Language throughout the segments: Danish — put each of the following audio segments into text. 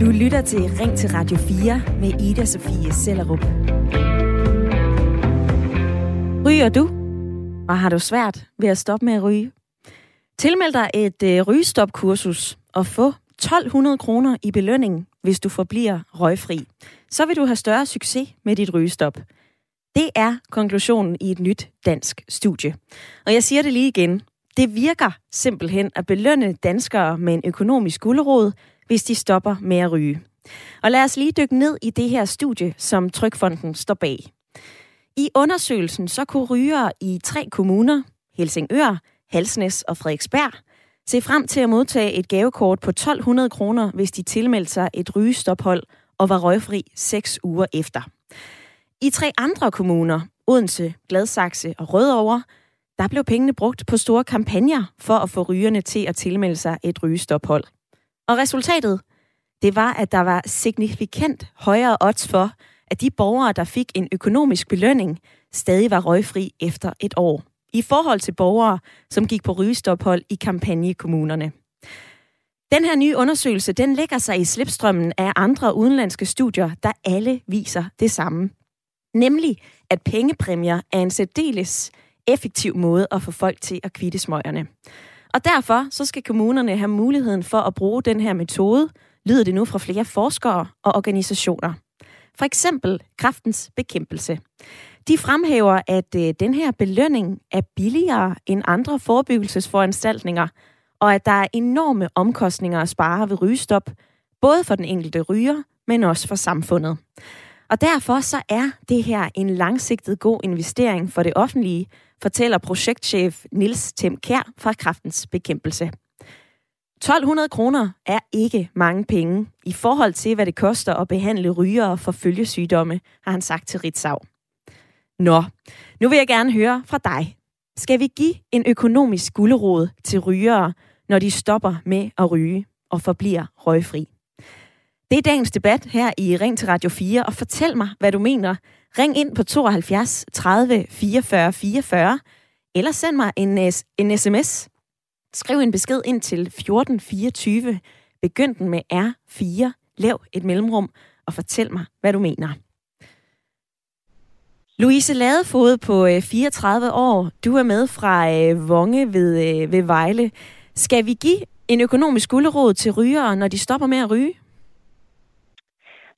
Du lytter til Ring til Radio 4 med Ida Sofie Sellerup. Ryger du? Og har du svært ved at stoppe med at ryge? Tilmeld dig et øh, rygestopkursus og få 1200 kroner i belønning, hvis du forbliver røgfri. Så vil du have større succes med dit rygestop. Det er konklusionen i et nyt dansk studie. Og jeg siger det lige igen. Det virker simpelthen at belønne danskere med en økonomisk gulderod, hvis de stopper med at ryge. Og lad os lige dykke ned i det her studie, som Trykfonden står bag. I undersøgelsen så kunne rygere i tre kommuner, Helsingør, Halsnæs og Frederiksberg, se frem til at modtage et gavekort på 1200 kroner, hvis de tilmeldte sig et rygestophold og var røgfri seks uger efter. I tre andre kommuner, Odense, Gladsaxe og Rødovre, der blev pengene brugt på store kampagner for at få rygerne til at tilmelde sig et rygestophold. Og resultatet, det var, at der var signifikant højere odds for, at de borgere, der fik en økonomisk belønning, stadig var røgfri efter et år. I forhold til borgere, som gik på rygestophold i kampagnekommunerne. Den her nye undersøgelse, den lægger sig i slipstrømmen af andre udenlandske studier, der alle viser det samme. Nemlig, at pengepræmier er en særdeles effektiv måde at få folk til at kvitte smøgerne. Og derfor så skal kommunerne have muligheden for at bruge den her metode, lyder det nu fra flere forskere og organisationer. For eksempel kraftens bekæmpelse. De fremhæver, at øh, den her belønning er billigere end andre forebyggelsesforanstaltninger, og at der er enorme omkostninger at spare ved rygestop, både for den enkelte ryger, men også for samfundet. Og derfor så er det her en langsigtet god investering for det offentlige, fortæller projektchef Nils Tim Kær fra Kraftens Bekæmpelse. 1200 kroner er ikke mange penge i forhold til, hvad det koster at behandle rygere for følgesygdomme, har han sagt til Ritzau. Nå, nu vil jeg gerne høre fra dig. Skal vi give en økonomisk gulderod til rygere, når de stopper med at ryge og forbliver røgfri? Det er dagens debat her i Ring til Radio 4, og fortæl mig, hvad du mener. Ring ind på 72 30 44 44, eller send mig en, øh, en sms. Skriv en besked ind til 1424, begynd den med R4, lav et mellemrum, og fortæl mig, hvad du mener. Louise Ladefod på øh, 34 år, du er med fra øh, Vonge ved, øh, ved Vejle. Skal vi give en økonomisk gulderåd til rygere, når de stopper med at ryge?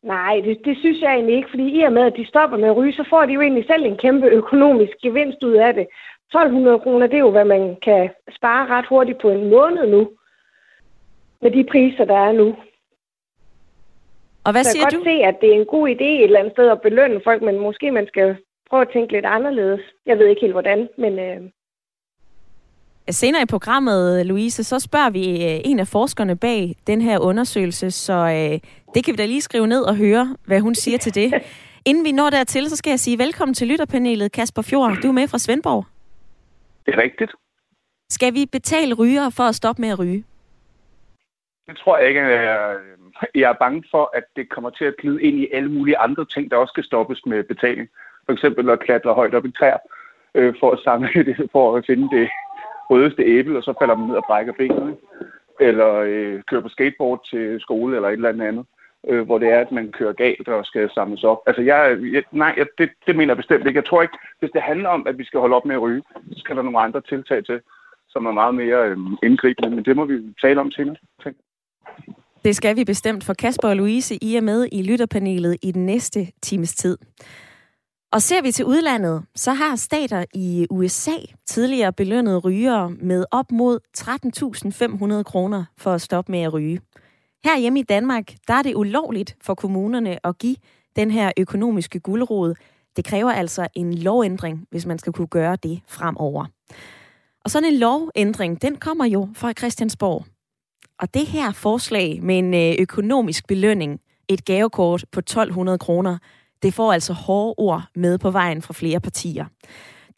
Nej, det, det synes jeg egentlig ikke, fordi i og med, at de stopper med at ryge, så får de jo egentlig selv en kæmpe økonomisk gevinst ud af det. 1200 kroner, det er jo, hvad man kan spare ret hurtigt på en måned nu, med de priser, der er nu. Og hvad så siger jeg kan godt se, at det er en god idé et eller andet sted at belønne folk, men måske man skal prøve at tænke lidt anderledes. Jeg ved ikke helt hvordan, men... Øh... Senere i programmet, Louise, så spørger vi øh, en af forskerne bag den her undersøgelse, så øh, det kan vi da lige skrive ned og høre, hvad hun siger til det. Inden vi når dertil, så skal jeg sige velkommen til lytterpanelet, Kasper Fjord. Du er med fra Svendborg. Det er rigtigt. Skal vi betale ryger for at stoppe med at ryge? Det tror jeg ikke. Jeg er bange for, at det kommer til at glide ind i alle mulige andre ting, der også skal stoppes med betaling. For eksempel at klatre højt op i træer, øh, for at samle det, for at finde det sprødeste æble, og så falder man ned og brækker benene. Eller øh, kører på skateboard til skole eller et eller andet øh, hvor det er, at man kører galt og skal samles op. Altså, jeg, jeg, nej, jeg, det, det mener jeg bestemt ikke. Jeg tror ikke, hvis det handler om, at vi skal holde op med at ryge, så skal der nogle andre tiltag til, som er meget mere øh, indgribende. Men det må vi tale om senere. Det skal vi bestemt, for Kasper og Louise, I er med i lytterpanelet i den næste times tid. Og ser vi til udlandet, så har stater i USA tidligere belønnet rygere med op mod 13.500 kroner for at stoppe med at ryge. Her hjemme i Danmark, der er det ulovligt for kommunerne at give den her økonomiske guldrod. Det kræver altså en lovændring, hvis man skal kunne gøre det fremover. Og sådan en lovændring, den kommer jo fra Christiansborg. Og det her forslag med en øh, økonomisk belønning, et gavekort på 1200 kroner, det får altså hårde ord med på vejen fra flere partier.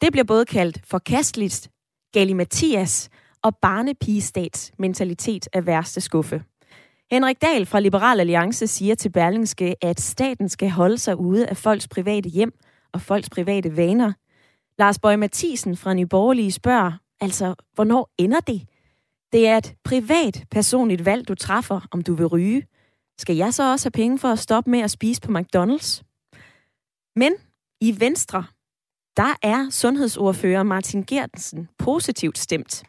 Det bliver både kaldt forkasteligt, galimatias og barnepigestats mentalitet af værste skuffe. Henrik Dahl fra Liberal Alliance siger til Berlingske, at staten skal holde sig ude af folks private hjem og folks private vaner. Lars Bøge Mathisen fra Nyborgerlige spørger, altså, hvornår ender det? Det er et privat, personligt valg, du træffer, om du vil ryge. Skal jeg så også have penge for at stoppe med at spise på McDonald's? Men i Venstre, der er sundhedsordfører Martin Gertensen positivt stemt.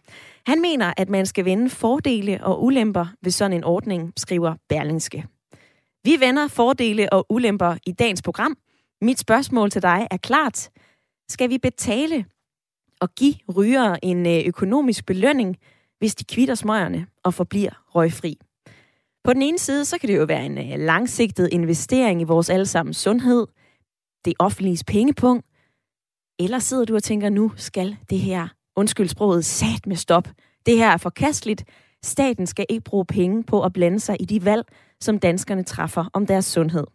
Han mener, at man skal vende fordele og ulemper ved sådan en ordning, skriver Berlingske. Vi vender fordele og ulemper i dagens program. Mit spørgsmål til dig er klart. Skal vi betale og give rygere en øh, økonomisk belønning, hvis de kvitter smøgerne og forbliver røgfri? På den ene side, så kan det jo være en øh, langsigtet investering i vores allesammens sundhed, det offentlige pengepunkt, eller sidder du og tænker, nu skal det her, undskyld sproget, sat med stop. Det her er forkasteligt. Staten skal ikke bruge penge på at blande sig i de valg, som danskerne træffer om deres sundhed.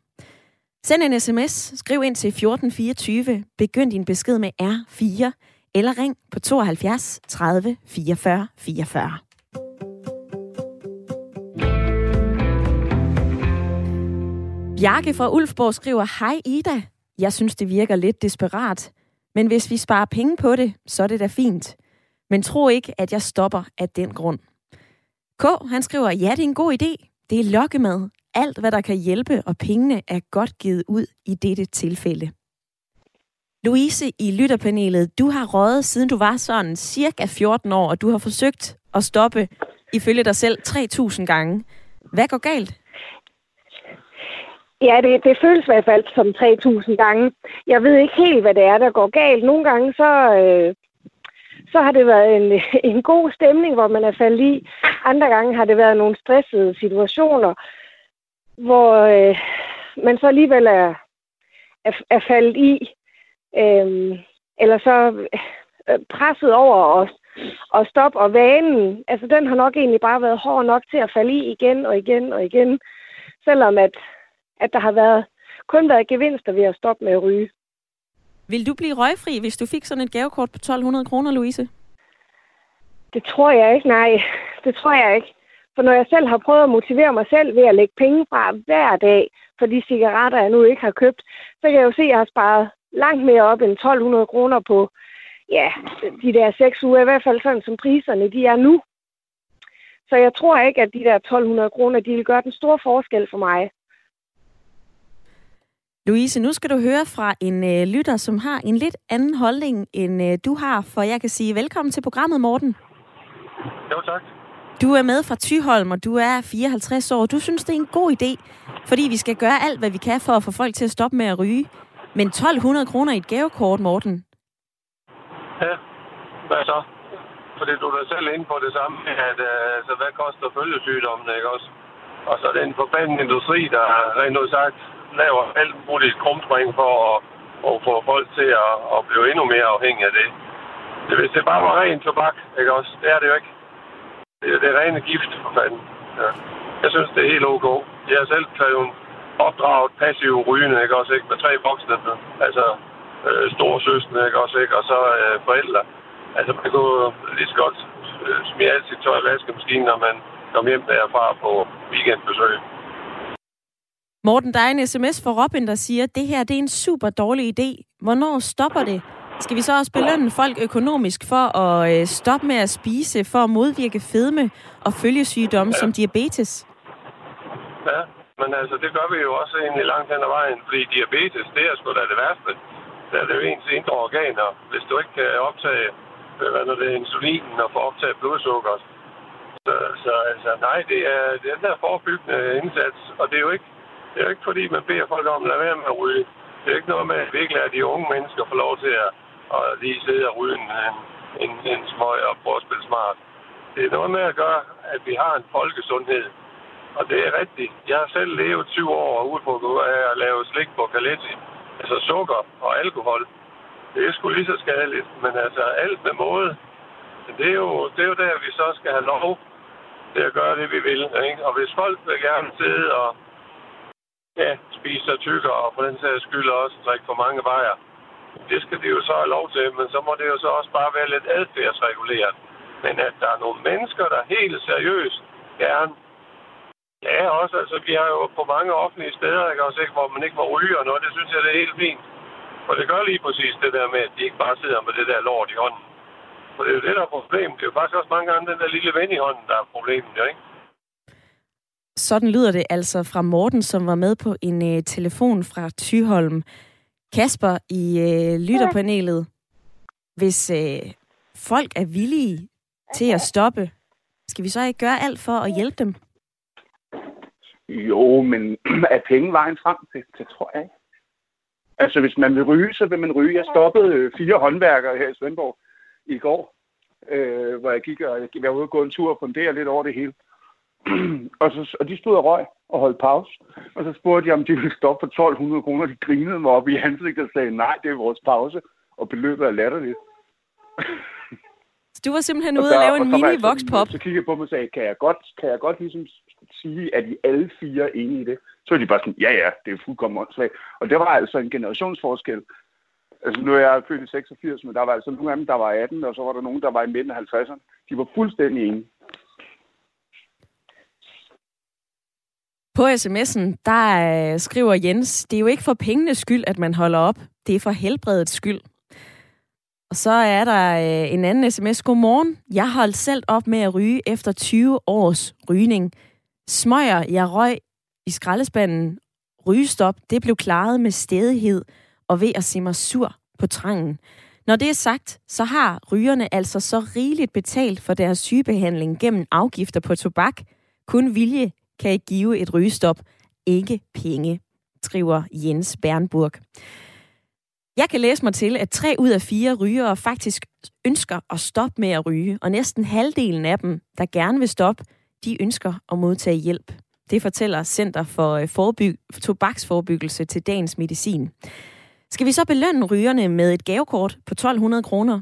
Send en sms, skriv ind til 1424, begynd din besked med R4, eller ring på 72 30 44 44. Bjarke fra Ulfborg skriver, Hej Ida, jeg synes det virker lidt desperat, men hvis vi sparer penge på det, så er det da fint. Men tro ikke, at jeg stopper af den grund. K, han skriver, ja, det er en god idé. Det er lokkemad. Alt, hvad der kan hjælpe, og pengene er godt givet ud i dette tilfælde. Louise i lytterpanelet, du har røget siden du var sådan cirka 14 år, og du har forsøgt at stoppe, ifølge dig selv, 3.000 gange. Hvad går galt? Ja, det, det føles i hvert fald som 3.000 gange. Jeg ved ikke helt, hvad det er, der går galt. Nogle gange så, øh, så har det været en, en god stemning, hvor man er faldet i. Andre gange har det været nogle stressede situationer, hvor øh, man så alligevel er, er, er faldet i. Øh, eller så øh, presset over os og stop og vanen, altså den har nok egentlig bare været hård nok til at falde i igen og igen og igen. Selvom at at der har været, kun været gevinster ved at stoppe med at ryge. Vil du blive røgfri, hvis du fik sådan et gavekort på 1200 kroner, Louise? Det tror jeg ikke, nej. Det tror jeg ikke. For når jeg selv har prøvet at motivere mig selv ved at lægge penge fra hver dag for de cigaretter, jeg nu ikke har købt, så kan jeg jo se, at jeg har sparet langt mere op end 1200 kroner på ja, de der seks uger, i hvert fald sådan som priserne de er nu. Så jeg tror ikke, at de der 1200 kroner, de vil gøre den store forskel for mig. Louise, nu skal du høre fra en øh, lytter, som har en lidt anden holdning, end øh, du har, for jeg kan sige velkommen til programmet, Morten. Jo, tak. Du er med fra Tyholm, og du er 54 år. Du synes, det er en god idé, fordi vi skal gøre alt, hvad vi kan for at få folk til at stoppe med at ryge. Men 1200 kroner i et gavekort, Morten? Ja, hvad så? Fordi du er selv inde på det samme, at øh, altså, hvad koster følgesygdommen, ikke også? Og så er det en forbandelig industri, der rent ud sagt laver alt muligt krumspring for at, at få folk til at, at blive endnu mere afhængige af det. det. Hvis det bare var ren tobak, ikke også? Det er det jo ikke. Det er, det er rene gift, for fanden. Ja. Jeg synes, det er helt ok. Jeg har selv taget opdraget passiv rygende, ikke også, ikke? Med tre voksne, altså øh, store søstre, ikke også, ikke? Og så øh, forældre. Altså, man kunne lige så godt øh, smide alt sit tøj i vaskemaskinen, når man kom hjem derfra på weekendbesøg. Morten, der er en sms fra Robin, der siger, at det her det er en super dårlig idé. Hvornår stopper det? Skal vi så også belønne folk økonomisk for at øh, stoppe med at spise, for at modvirke fedme og følgesygdomme ja. som diabetes? Ja, men altså, det gør vi jo også egentlig langt hen ad vejen, fordi diabetes, det er sgu da det værste. Det er det jo ens indre organer. Hvis du ikke kan optage øh, hvad er det, insulinen og få optaget blodsukker. Så, så altså, nej, det er, det er den der forebyggende indsats, og det er jo ikke det er ikke fordi, man beder folk om at lade være med at ryge. Det er ikke noget med, at vi ikke de unge mennesker får lov til at, at lige sidde og ryge en, en, en smøg og prøve at spille smart. Det er noget med at gøre, at vi har en folkesundhed. Og det er rigtigt. Jeg har selv levet 20 år ude på at lave slik på Kaletti. Altså sukker og alkohol. Det er sgu lige så skadeligt. Men altså alt med måde. Det er jo, det er jo der, vi så skal have lov til at gøre det, vi vil. Ikke? Og hvis folk vil gerne sidde og ja, spise sig tykkere, og på den sags skyld også drikke for mange bajer. Det skal de jo så have lov til, men så må det jo så også bare være lidt adfærdsreguleret. Men at der er nogle mennesker, der helt seriøst gerne Ja, også. Altså, vi har jo på mange offentlige steder, ikke, også, ikke, hvor man ikke må ryge og noget. Det synes jeg, det er helt fint. Og det gør lige præcis det der med, at de ikke bare sidder med det der lort i hånden. For det er jo det, der er problemet. Det er jo faktisk også mange gange den der lille ven i hånden, der er problemet, jo, ikke? Sådan lyder det altså fra Morten, som var med på en øh, telefon fra Tyholm. Kasper i øh, lytterpanelet. Hvis øh, folk er villige til at stoppe, skal vi så ikke gøre alt for at hjælpe dem? Jo, men er penge vejen frem? Det, det tror jeg ikke. Altså, hvis man vil ryge, så vil man ryge. Jeg stoppede øh, fire håndværkere her i Svendborg i går, øh, hvor jeg gik og jeg var ude og gå en tur og fundere lidt over det hele. og, så, og de stod og røg og holdt pause. Og så spurgte jeg, om de ville stoppe for 1200 kroner. De grinede mig op i ansigtet og sagde, nej, det er vores pause. Og beløbet er latterligt. Så du var simpelthen ude og, og lave en mini vokspop? Så kiggede jeg på mig og sagde, kan jeg godt, kan jeg godt ligesom sige, at I alle fire er enige i det? Så er de bare sådan, ja ja, det er fuldkommen åndssvagt. Og det var altså en generationsforskel. Altså nu er jeg født i 86, men der var altså nogle af dem, der var 18, og så var der nogen, der var i midten af 50'erne. De var fuldstændig enige. På sms'en, der øh, skriver Jens, det er jo ikke for pengenes skyld, at man holder op. Det er for helbredets skyld. Og så er der øh, en anden sms. Godmorgen. Jeg holdt selv op med at ryge efter 20 års rygning. Smøger, jeg røg i skraldespanden. Rygestop, det blev klaret med stedighed og ved at se mig sur på trangen. Når det er sagt, så har rygerne altså så rigeligt betalt for deres sygebehandling gennem afgifter på tobak. Kun vilje kan ikke give et rygestop, ikke penge, skriver Jens Bernburg. Jeg kan læse mig til, at tre ud af fire rygere faktisk ønsker at stoppe med at ryge, og næsten halvdelen af dem, der gerne vil stoppe, de ønsker at modtage hjælp. Det fortæller Center for øh, Forbyg Tobaksforebyggelse til dagens medicin. Skal vi så belønne rygerne med et gavekort på 1200 kroner?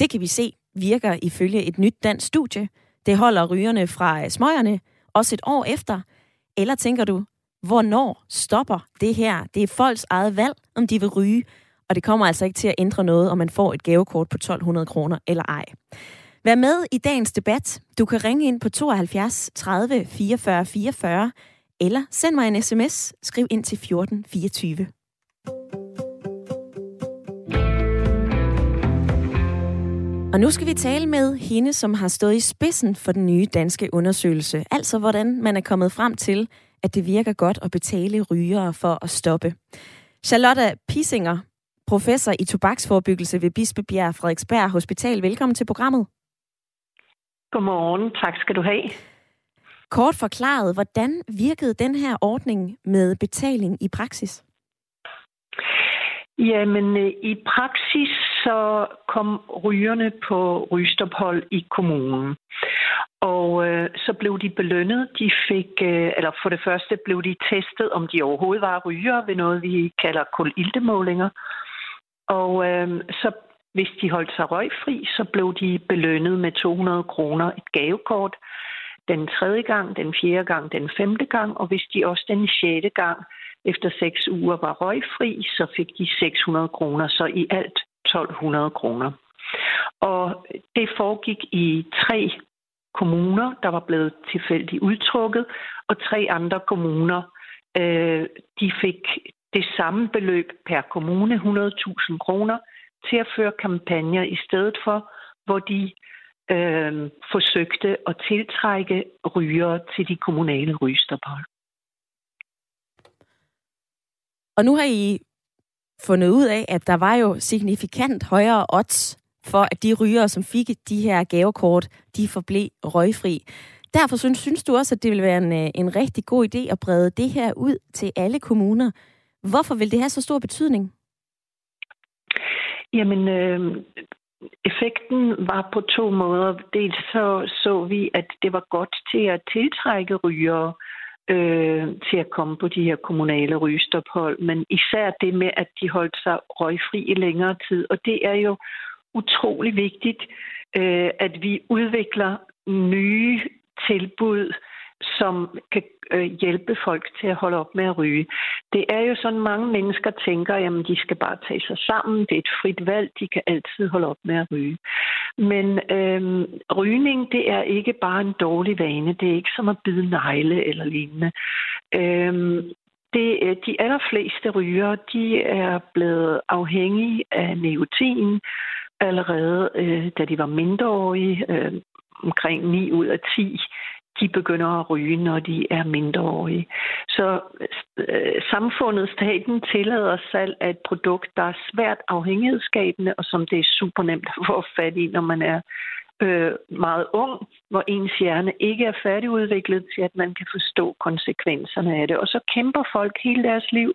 Det kan vi se virker ifølge et nyt dansk studie. Det holder rygerne fra øh, smøgerne også et år efter? Eller tænker du, hvornår stopper det her? Det er folks eget valg, om de vil ryge, og det kommer altså ikke til at ændre noget, om man får et gavekort på 1200 kroner eller ej. Vær med i dagens debat. Du kan ringe ind på 72 30 44 44, eller send mig en sms. Skriv ind til 14 24. Og nu skal vi tale med hende, som har stået i spidsen for den nye danske undersøgelse. Altså hvordan man er kommet frem til, at det virker godt at betale rygere for at stoppe. Charlotte Pisinger, professor i tobaksforebyggelse ved Bispebjerg Frederiksberg Hospital. Velkommen til programmet. Godmorgen. Tak skal du have. Kort forklaret, hvordan virkede den her ordning med betaling i praksis? Jamen, øh, i praksis så kom rygerne på rygstophold i kommunen. Og øh, så blev de belønnet. De fik, øh, eller for det første blev de testet, om de overhovedet var rygere ved noget, vi kalder kuliltemålinger. Og øh, så hvis de holdt sig røgfri, så blev de belønnet med 200 kroner et gavekort den tredje gang, den fjerde gang, den femte gang, og hvis de også den sjette gang efter seks uger var røgfri, så fik de 600 kroner, så i alt 1200 kroner. Og det foregik i tre kommuner, der var blevet tilfældigt udtrukket, og tre andre kommuner, øh, de fik det samme beløb per kommune, 100.000 kroner, til at føre kampagner i stedet for, hvor de øh, forsøgte at tiltrække rygere til de kommunale rygestophold. Og nu har I fundet ud af, at der var jo signifikant højere odds for, at de rygere, som fik de her gavekort, de forblev røgfri. Derfor synes, synes du også, at det vil være en, øh, en rigtig god idé at brede det her ud til alle kommuner. Hvorfor vil det have så stor betydning? Jamen, øh, effekten var på to måder. Dels så så vi, at det var godt til at tiltrække rygere øh, Øh, til at komme på de her kommunale rygestophold, men især det med, at de holdt sig røgfri i længere tid. Og det er jo utrolig vigtigt, øh, at vi udvikler nye tilbud, som kan øh, hjælpe folk til at holde op med at ryge. Det er jo sådan, mange mennesker tænker, jamen de skal bare tage sig sammen, det er et frit valg, de kan altid holde op med at ryge. Men øh, rygning, det er ikke bare en dårlig vane, det er ikke som at bide negle eller lignende. Øhm, øh, det, de allerfleste ryger, de er blevet afhængige af nikotin, allerede, øh, da de var mindreårige. Øh, omkring 9 ud af 10 de begynder at ryge, når de er mindreårige. Så øh, samfundet, staten, tillader salg af et produkt, der er svært afhængighedsskabende, og som det er super nemt at få fat i, når man er øh, meget ung, hvor ens hjerne ikke er færdigudviklet til, at man kan forstå konsekvenserne af det. Og så kæmper folk hele deres liv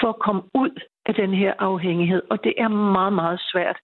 for at komme ud af den her afhængighed, og det er meget, meget svært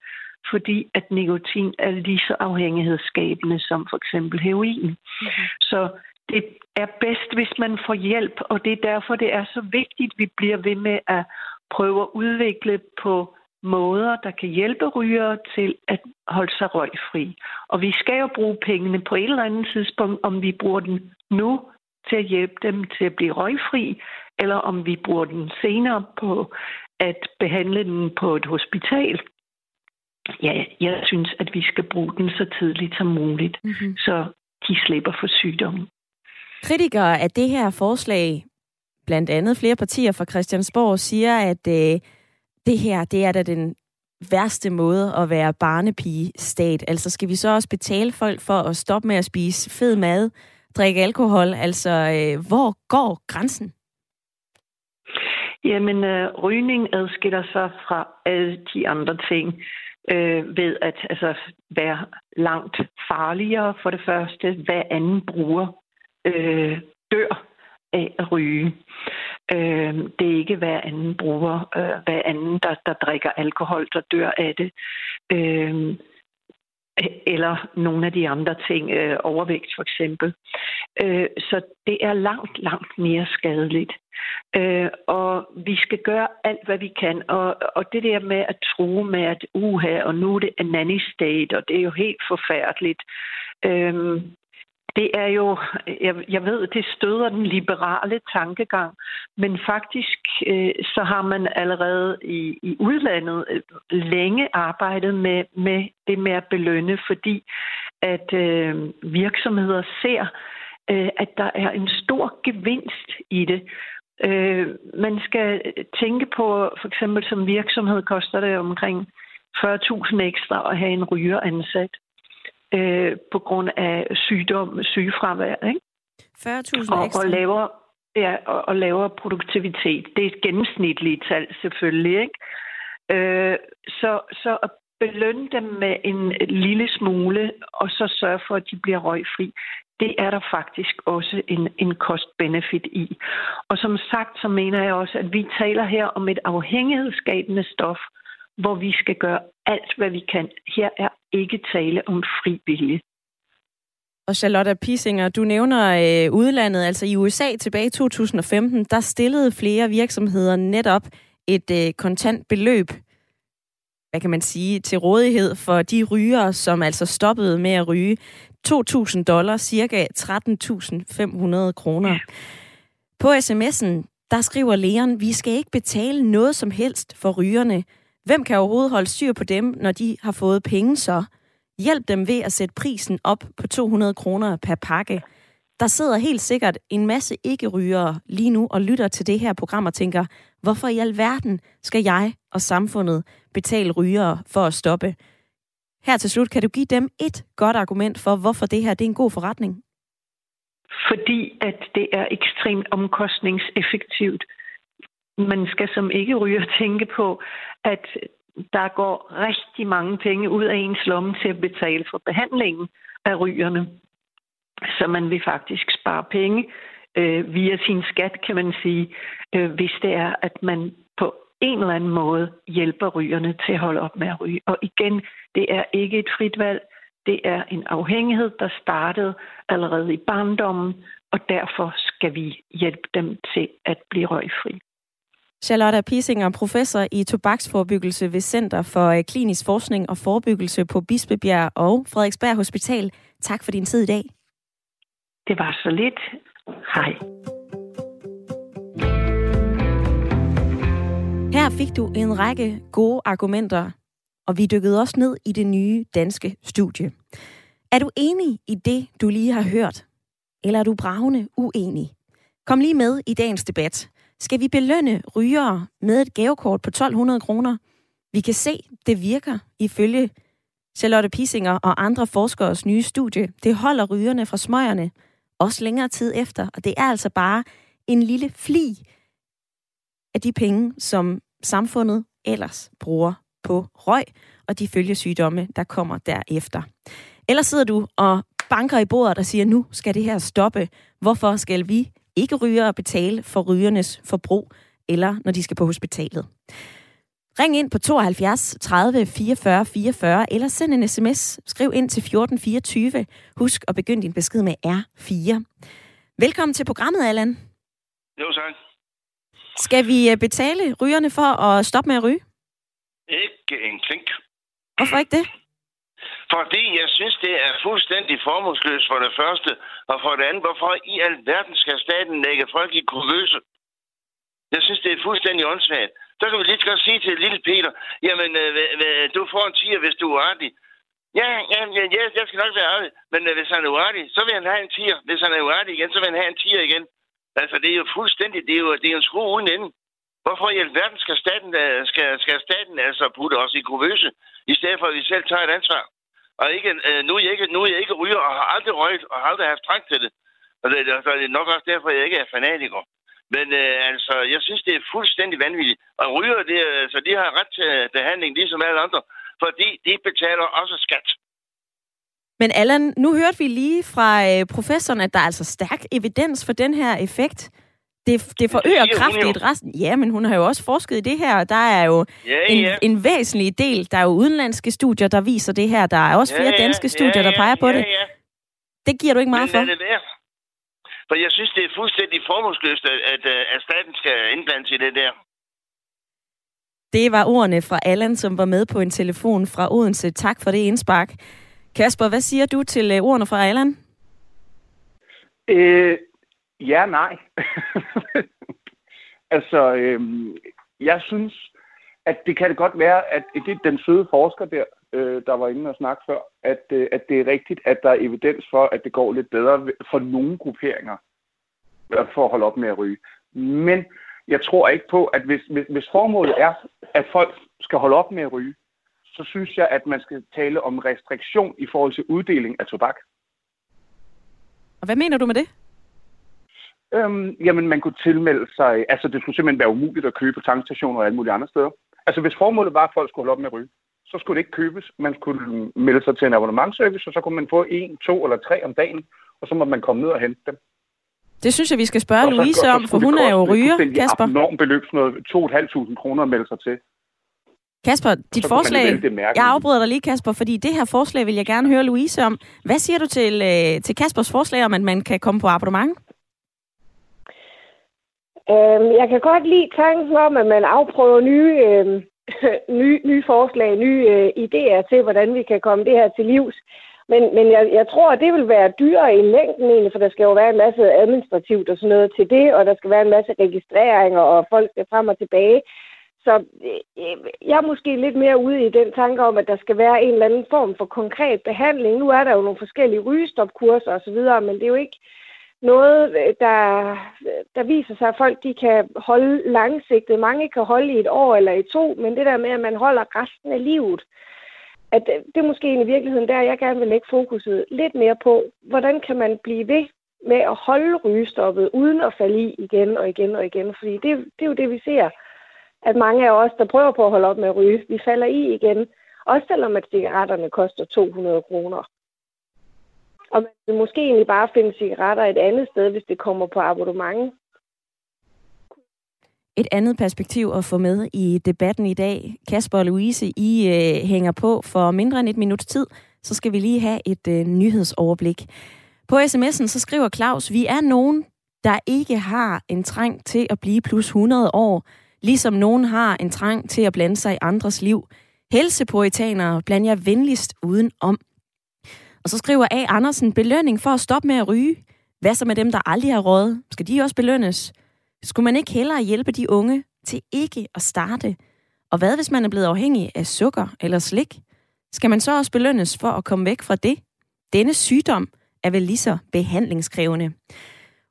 fordi at nikotin er lige så afhængighedsskabende som for eksempel heroin. Mm-hmm. Så det er bedst, hvis man får hjælp, og det er derfor, det er så vigtigt, at vi bliver ved med at prøve at udvikle på måder, der kan hjælpe rygere til at holde sig røgfri. Og vi skal jo bruge pengene på et eller andet tidspunkt, om vi bruger den nu til at hjælpe dem til at blive røgfri, eller om vi bruger den senere på at behandle den på et hospital ja, jeg synes, at vi skal bruge den så tidligt som muligt, mm-hmm. så de slipper for sygdommen. Kritikere af det her forslag, blandt andet flere partier fra Christiansborg, siger, at øh, det her, det er da den værste måde at være barnepige-stat. Altså skal vi så også betale folk for at stoppe med at spise fed mad, drikke alkohol? Altså, øh, hvor går grænsen? Jamen, øh, rygning adskiller sig fra alle de andre ting øh, ved at altså, være langt farligere for det første. Hver anden bruger øh, dør af at ryge. Øh, det er ikke hver anden bruger, øh, hver anden, der, der drikker alkohol, der dør af det. Øh, eller nogle af de andre ting, øh, overvægt for eksempel. Øh, så det er langt, langt mere skadeligt. Øh, og vi skal gøre alt, hvad vi kan. Og, og det der med at tro med, at uha, og nu er det en nanny state, og det er jo helt forfærdeligt. Øh, det er jo, jeg, jeg ved, det støder den liberale tankegang, men faktisk øh, så har man allerede i, i udlandet øh, længe arbejdet med, med det med at belønne, fordi at øh, virksomheder ser, øh, at der er en stor gevinst i det. Øh, man skal tænke på, for eksempel som virksomhed koster det omkring 40.000 ekstra at have en ryger ansat øh, på grund af sygdom, sygefravær. Ikke? 40.000 og, ekstra? Og lavere, ja, og, og lavere produktivitet. Det er et gennemsnitligt tal selvfølgelig. Ikke? Øh, så, så at belønne dem med en lille smule, og så sørge for, at de bliver røgfri, det er der faktisk også en, en cost-benefit i. Og som sagt, så mener jeg også, at vi taler her om et afhængighedsskabende stof, hvor vi skal gøre alt, hvad vi kan. Her er ikke tale om fri vilje. Og Charlotte Pisinger, du nævner øh, udlandet, altså i USA tilbage i 2015, der stillede flere virksomheder netop et øh, kontant beløb, hvad kan man sige, til rådighed for de rygere, som altså stoppede med at ryge. 2.000 dollars, cirka 13.500 kroner. Ja. På sms'en, der skriver Leon, vi skal ikke betale noget som helst for rygerne. Hvem kan overhovedet holde styr på dem, når de har fået penge så? Hjælp dem ved at sætte prisen op på 200 kroner per pakke. Der sidder helt sikkert en masse ikke-rygere lige nu og lytter til det her program og tænker, hvorfor i alverden skal jeg og samfundet betale rygere for at stoppe? Her til slut, kan du give dem et godt argument for, hvorfor det her det er en god forretning? Fordi at det er ekstremt omkostningseffektivt man skal som ikke ryger tænke på, at der går rigtig mange penge ud af ens lomme til at betale for behandlingen af rygerne. Så man vil faktisk spare penge øh, via sin skat, kan man sige, øh, hvis det er, at man på en eller anden måde hjælper rygerne til at holde op med at ryge. Og igen, det er ikke et frit valg. Det er en afhængighed, der startede allerede i barndommen, og derfor skal vi hjælpe dem til at blive røgfri. Charlotte Pisinger, professor i tobaksforebyggelse ved Center for øh, Klinisk Forskning og Forebyggelse på Bispebjerg og Frederiksberg Hospital. Tak for din tid i dag. Det var så lidt. Hej. Her fik du en række gode argumenter, og vi dykkede også ned i det nye danske studie. Er du enig i det, du lige har hørt? Eller er du bravende uenig? Kom lige med i dagens debat. Skal vi belønne rygere med et gavekort på 1200 kroner? Vi kan se, det virker ifølge Charlotte Pisinger og andre forskers nye studie, det holder rygerne fra smøgerne også længere tid efter, og det er altså bare en lille fli af de penge, som samfundet ellers bruger på røg og de følgesygdomme, der kommer derefter. Ellers sidder du og banker i bordet og siger, nu skal det her stoppe. Hvorfor skal vi ikke ryge og betale for rygernes forbrug, eller når de skal på hospitalet? Ring ind på 72 30 44 44, eller send en sms. Skriv ind til 1424. Husk at begynde din besked med R4. Velkommen til programmet, Allan. Jo, tak. Skal vi øh, betale rygerne for at stoppe med at ryge? Ikke en klink. Hvorfor ikke det? Fordi jeg synes, det er fuldstændig formålsløst for det første, og for det andet, hvorfor i alverden skal staten lægge folk i kurvøse? Jeg synes, det er fuldstændig åndssvagt. Så kan vi lige godt sige til lille Peter, jamen, øh, du får en tiger, hvis du er artig. Ja, ja, ja, ja, jeg skal nok være artig. Men øh, hvis han er uartig, så vil han have en tiger. Hvis han er uartig igen, så vil han have en tiger igen. Altså, det er jo fuldstændig, det er jo, det er jo en skrue uden ende. Hvorfor i alverden skal staten, øh, skal, skal staten altså putte os i kurvøse, i stedet for at vi selv tager et ansvar? Og ikke, øh, nu, er jeg ikke, nu er jeg ikke ryger og har aldrig røget og har aldrig haft trang til det. Og det, så er det nok også derfor, at jeg ikke er fanatiker. Men øh, altså, jeg synes, det er fuldstændig vanvittigt. Og ryger, det, så de har ret til behandling, ligesom alle andre, fordi de betaler også skat. Men Allan, nu hørte vi lige fra øh, professoren, at der er altså stærk evidens for den her effekt. Det, det forøger det kraftigt resten. Ja, men hun har jo også forsket i det her, og der er jo ja, en, ja. en væsentlig del. Der er jo udenlandske studier, der viser det her. Der er også flere ja, danske studier, ja, der peger på ja, det. Ja. Det giver du ikke meget men for? det der. For jeg synes, det er fuldstændig formålsløst, at, at, at staten skal indblandes i det der. Det var ordene fra Allan, som var med på en telefon fra Odense. Tak for det indspark. Kasper, hvad siger du til øh, ordene fra Allan? Øh, ja, nej. altså, øhm, jeg synes, at det kan det godt være, at det er den søde forsker der, øh, der var inde og snakke før, at, øh, at det er rigtigt, at der er evidens for, at det går lidt bedre for nogle grupperinger øh, for at holde op med at ryge. Men jeg tror ikke på, at hvis, hvis, hvis formålet er, at folk skal holde op med at ryge, så synes jeg, at man skal tale om restriktion i forhold til uddeling af tobak. Og hvad mener du med det? Øhm, jamen, man kunne tilmelde sig... Altså, det skulle simpelthen være umuligt at købe på tankstationer og alle mulige andre steder. Altså, hvis formålet var, at folk skulle holde op med at ryge, så skulle det ikke købes. Man skulle melde sig til en abonnementservice, og så kunne man få en, to eller tre om dagen, og så må man komme ned og hente dem. Det synes jeg, vi skal spørge Louise om, for hun er jo ryger, Kasper. Det er enormt beløb, sådan noget 2.500 kroner at melde sig til. Kasper, dit forslag... Jeg afbryder dig lige, Kasper, fordi det her forslag vil jeg gerne høre Louise om. Hvad siger du til, øh, til Kaspers forslag om, at man kan komme på abonnement? Øhm, jeg kan godt lide tanken om, at man afprøver nye, øhm, nye, nye forslag, nye øh, idéer til, hvordan vi kan komme det her til livs. Men, men jeg, jeg tror, at det vil være dyrere i længden egentlig, for der skal jo være en masse administrativt og sådan noget til det, og der skal være en masse registreringer, og folk skal frem og tilbage. Så øh, jeg er måske lidt mere ude i den tanke om, at der skal være en eller anden form for konkret behandling. Nu er der jo nogle forskellige rygestopkurser osv., men det er jo ikke noget, øh, der, der viser sig, at folk de kan holde langsigtet. Mange kan holde i et år eller i to, men det der med, at man holder resten af livet, at øh, det er måske i virkeligheden der, jeg gerne vil lægge fokuset lidt mere på, hvordan kan man blive ved med at holde rygestoppet, uden at falde i igen og igen og igen. Fordi det, det er jo det, vi ser, at mange af os, der prøver på at holde op med at ryge, vi falder i igen. Også selvom at cigaretterne koster 200 kroner. Og man vil måske egentlig bare finde cigaretter et andet sted, hvis det kommer på abonnement. Et andet perspektiv at få med i debatten i dag. Kasper og Louise, I øh, hænger på for mindre end et minuts tid, så skal vi lige have et øh, nyhedsoverblik. På sms'en så skriver Claus, vi er nogen, der ikke har en trang til at blive plus 100 år, ligesom nogen har en trang til at blande sig i andres liv. Helsepoetanere bland jer venligst uden om. Og så skriver A. Andersen, belønning for at stoppe med at ryge. Hvad så med dem, der aldrig har råd? Skal de også belønnes? Skulle man ikke hellere hjælpe de unge til ikke at starte? Og hvad hvis man er blevet afhængig af sukker eller slik? Skal man så også belønnes for at komme væk fra det? Denne sygdom er vel lige så behandlingskrævende.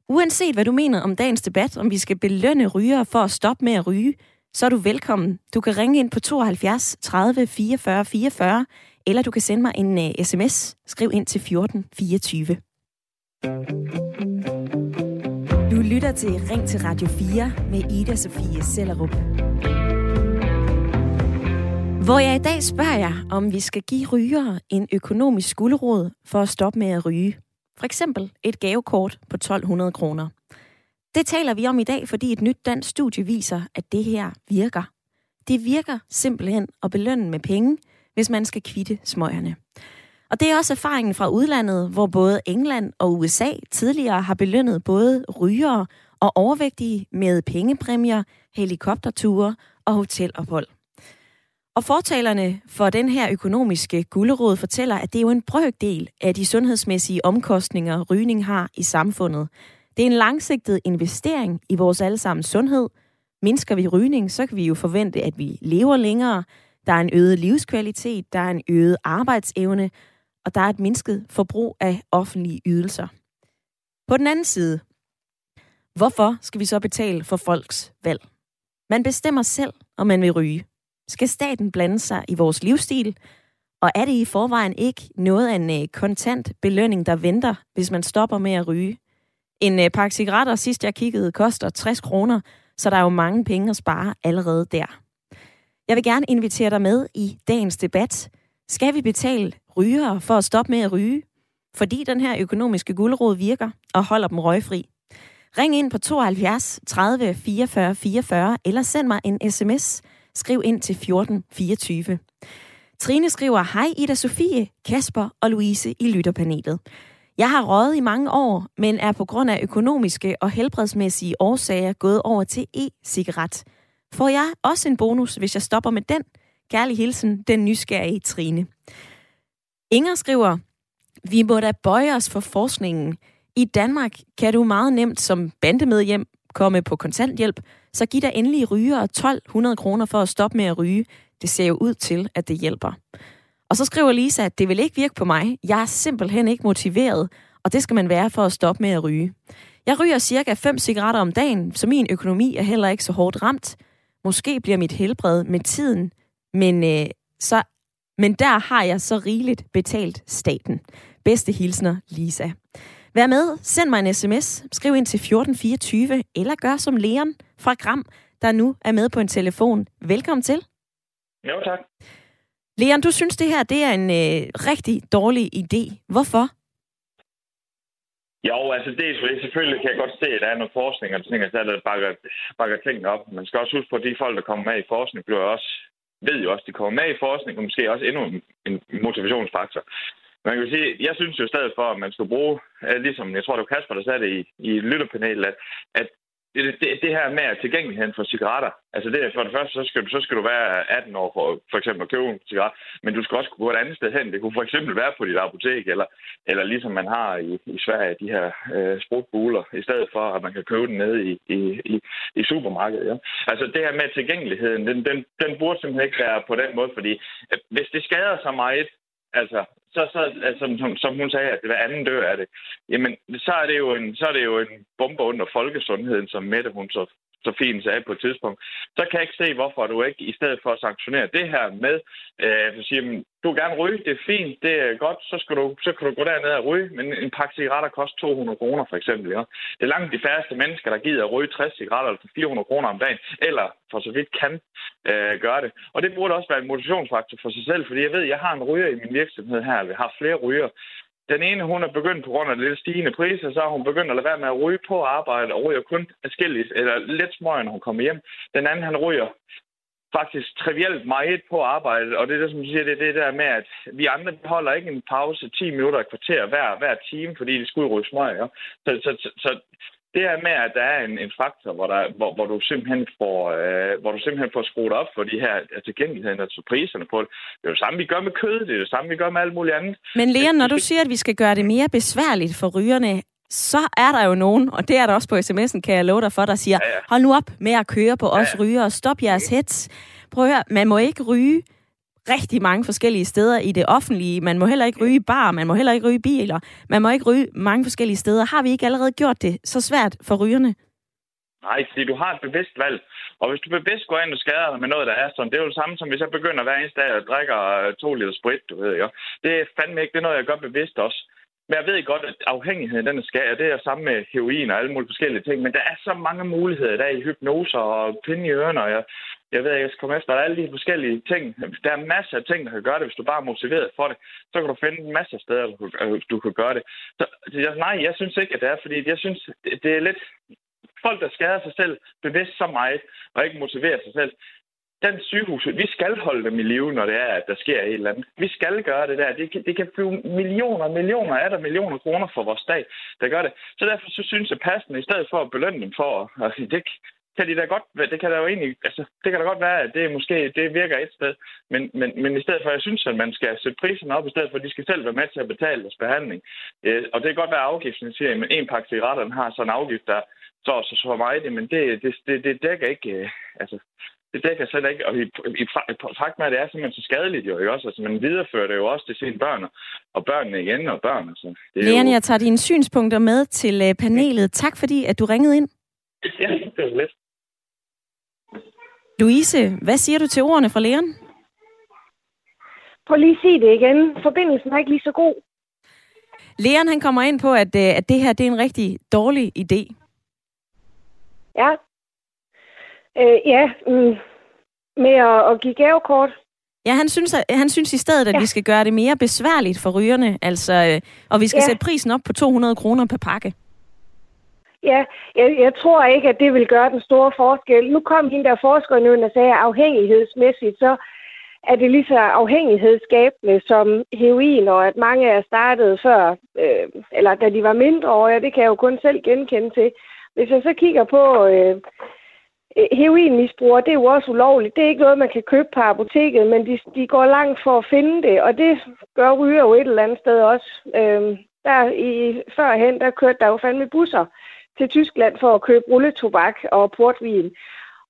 Uanset hvad du mener om dagens debat, om vi skal belønne rygere for at stoppe med at ryge, så er du velkommen. Du kan ringe ind på 72 30 44 44 eller du kan sende mig en øh, uh, sms. Skriv ind til 1424. Du lytter til Ring til Radio 4 med Ida Sofie Sellerup. Hvor jeg i dag spørger jer, om vi skal give rygere en økonomisk skulderod for at stoppe med at ryge. For eksempel et gavekort på 1200 kroner. Det taler vi om i dag, fordi et nyt dansk studie viser, at det her virker. Det virker simpelthen at belønne med penge, hvis man skal kvitte smøgerne. Og det er også erfaringen fra udlandet, hvor både England og USA tidligere har belønnet både rygere og overvægtige med pengepræmier, helikopterture og hotelophold. Og fortalerne for den her økonomiske gulderåd fortæller, at det er jo en brøkdel af de sundhedsmæssige omkostninger, rygning har i samfundet. Det er en langsigtet investering i vores allesammens sundhed. Mindsker vi rygning, så kan vi jo forvente, at vi lever længere. Der er en øget livskvalitet, der er en øget arbejdsevne, og der er et mindsket forbrug af offentlige ydelser. På den anden side, hvorfor skal vi så betale for folks valg? Man bestemmer selv, om man vil ryge. Skal staten blande sig i vores livsstil? Og er det i forvejen ikke noget af en øh, kontant belønning, der venter, hvis man stopper med at ryge? En øh, pakke cigaretter, sidst jeg kiggede, koster 60 kroner, så der er jo mange penge at spare allerede der. Jeg vil gerne invitere dig med i dagens debat. Skal vi betale rygere for at stoppe med at ryge? Fordi den her økonomiske guldråd virker og holder dem røgfri. Ring ind på 72 30 44 44 eller send mig en sms Skriv ind til 1424. Trine skriver, hej Ida Sofie, Kasper og Louise i lytterpanelet. Jeg har røget i mange år, men er på grund af økonomiske og helbredsmæssige årsager gået over til e-cigaret. Får jeg også en bonus, hvis jeg stopper med den? Kærlig hilsen, den nysgerrige Trine. Inger skriver, vi må da bøje os for forskningen. I Danmark kan du meget nemt som bandemedhjem komme på kontanthjælp, så giv dig endelig ryger 1200 kroner for at stoppe med at ryge. Det ser jo ud til, at det hjælper. Og så skriver Lisa, at det vil ikke virke på mig. Jeg er simpelthen ikke motiveret, og det skal man være for at stoppe med at ryge. Jeg ryger cirka 5 cigaretter om dagen, så min økonomi er heller ikke så hårdt ramt. Måske bliver mit helbred med tiden, men, øh, så, men der har jeg så rigeligt betalt staten. Bedste hilsner, Lisa. Vær med, send mig en sms, skriv ind til 1424, eller gør som Leon fra Gram, der nu er med på en telefon. Velkommen til. Jo, tak. Leon, du synes, det her det er en øh, rigtig dårlig idé. Hvorfor? Jo, altså det er selvfølgelig kan jeg godt se, at der er noget forskning og ting, der bakker, bakker tingene op. Man skal også huske på, at de folk, der kommer med i forskning, bliver også, ved jo også, at de kommer med i forskning, og måske også endnu en en motivationsfaktor. Man kan sige, jeg synes jo stadig for, at man skal bruge, øh, ligesom jeg tror, det var Kasper, der sagde det i, i lytterpanelet, at, at det, det, det her med tilgængeligheden for cigaretter, altså det er for det første, så skal, du, så skal du være 18 år for for eksempel at købe en cigaret, men du skal også gå et andet sted hen. Det kunne for eksempel være på dit apotek, eller, eller ligesom man har i, i Sverige, de her øh, sprutbuler, i stedet for, at man kan købe den nede i, i, i, i supermarkedet. Ja. Altså det her med tilgængeligheden, den, den, den burde simpelthen ikke være på den måde, fordi øh, hvis det skader så meget, altså så, så altså, som, som hun sagde, at hver anden dør af det, jamen, så er det jo en, så er det jo en bombe under folkesundheden, som Mette hun så så fint sagde på et tidspunkt, så kan jeg ikke se, hvorfor du ikke, i stedet for at sanktionere det her med, øh, at sige, du vil gerne ryge, det er fint, det er godt, så, skal du, så kan du gå derned og ryge, men en pakke cigaretter koster 200 kroner for eksempel. Ja. Det er langt de færreste mennesker, der gider at ryge 60 cigaretter for 400 kroner om dagen, eller for så vidt kan øh, gøre det. Og det burde også være en motivationsfaktor for sig selv, fordi jeg ved, jeg har en ryger i min virksomhed her, vi har flere ryger, den ene, hun er begyndt på grund af lidt stigende priser, så har hun begyndt at lade være med at ryge på arbejde, og ryger kun forskelligt, eller lidt smøg, når hun kommer hjem. Den anden, han ryger faktisk trivielt meget på arbejde, og det er det, som du siger, det er det der med, at vi andre holder ikke en pause 10 minutter og kvarter hver, hver time, fordi det skulle ryge smøg. Ja? Så, så, så, så det er med, at der er en, en faktor, hvor, der, hvor, hvor, du simpelthen får, øh, hvor du simpelthen får skruet op for de her tilgængeligheden, altså priserne på det. Det er jo det samme, vi gør med kød, det er det samme, vi gør med alt muligt andet. Men Leon, når du siger, at vi skal gøre det mere besværligt for rygerne, så er der jo nogen, og det er der også på sms'en, kan jeg love dig for, der siger, ja, ja. hold nu op med at køre på ja, os rygere, stop jeres hets. Prøv at høre, man må ikke ryge rigtig mange forskellige steder i det offentlige. Man må heller ikke ryge i bar, man må heller ikke ryge i biler, man må ikke ryge mange forskellige steder. Har vi ikke allerede gjort det så svært for rygerne? Nej, fordi du har et bevidst valg. Og hvis du bevidst går ind og skader dig med noget, der er sådan, det er jo det samme som hvis jeg begynder hver eneste dag at drikke øh, to liter sprit, du ved jo. Det er fandme ikke det er noget, jeg gør bevidst også. Men jeg ved godt, at afhængigheden den er. Det er samme med heroin og alle mulige forskellige ting. Men der er så mange muligheder i dag i hypnoser og pinde i ørerne. Og jeg, jeg ved, jeg skal komme efter alle de forskellige ting. Der er masser af ting, der kan gøre det, hvis du bare er motiveret for det. Så kan du finde en masse steder, du, øh, du kan gøre det. Så jeg, nej, jeg synes ikke, at det er, fordi jeg synes, det, er lidt folk, der skader sig selv bevidst så meget, og ikke motiverer sig selv, den sygehus, vi skal holde dem i live, når det er, at der sker et eller andet. Vi skal gøre det der. Det kan, det kan blive millioner millioner, er der millioner kroner for vores dag, der gør det. Så derfor så synes jeg passende, i stedet for at belønne dem for, altså, det kan de da godt, det kan da jo egentlig, altså, det kan da godt være, at det måske, det virker et sted, men, men, men i stedet for, jeg synes, at man skal sætte priserne op, i stedet for, at de skal selv være med til at betale deres behandling. Øh, og det kan godt være, at afgiften siger, at en pakke cigaretter har sådan en afgift, der så, så, så meget, men det, det, det, det dækker ikke, øh, altså, det dækker slet ikke, og i, i, i fakt med, at det er simpelthen så skadeligt jo, ikke også? Altså, man viderefører det jo også til sine børn, og børnene igen, og børn. Altså. Det Leon, jo... jeg tager dine synspunkter med til uh, panelet. Tak fordi, at du ringede ind. Ja, det er lidt. Louise, hvad siger du til ordene fra Leon? Prøv lige at sige det igen. Forbindelsen er ikke lige så god. Leon han kommer ind på, at, øh, at det her det er en rigtig dårlig idé. Ja. Øh, ja, mm, med at, at give gavekort. Ja, han synes, at, han synes i stedet, at ja. vi skal gøre det mere besværligt for rygerne, altså, øh, og vi skal ja. sætte prisen op på 200 kroner per pakke. Ja, jeg, jeg tror ikke, at det vil gøre den store forskel. Nu kom hende der forsker nu og sagde, at afhængighedsmæssigt, så er det lige så afhængighedsskabende som heroin, og at mange er startet før, øh, eller da de var mindre år, det kan jeg jo kun selv genkende til. Hvis jeg så kigger på øh, øh, heroinmisbrugere, det er jo også ulovligt. Det er ikke noget, man kan købe på apoteket, men de, de går langt for at finde det, og det gør ryger jo et eller andet sted også. Øh, der i, førhen, der kørte der jo fandme busser til Tyskland for at købe rulletobak og portvin.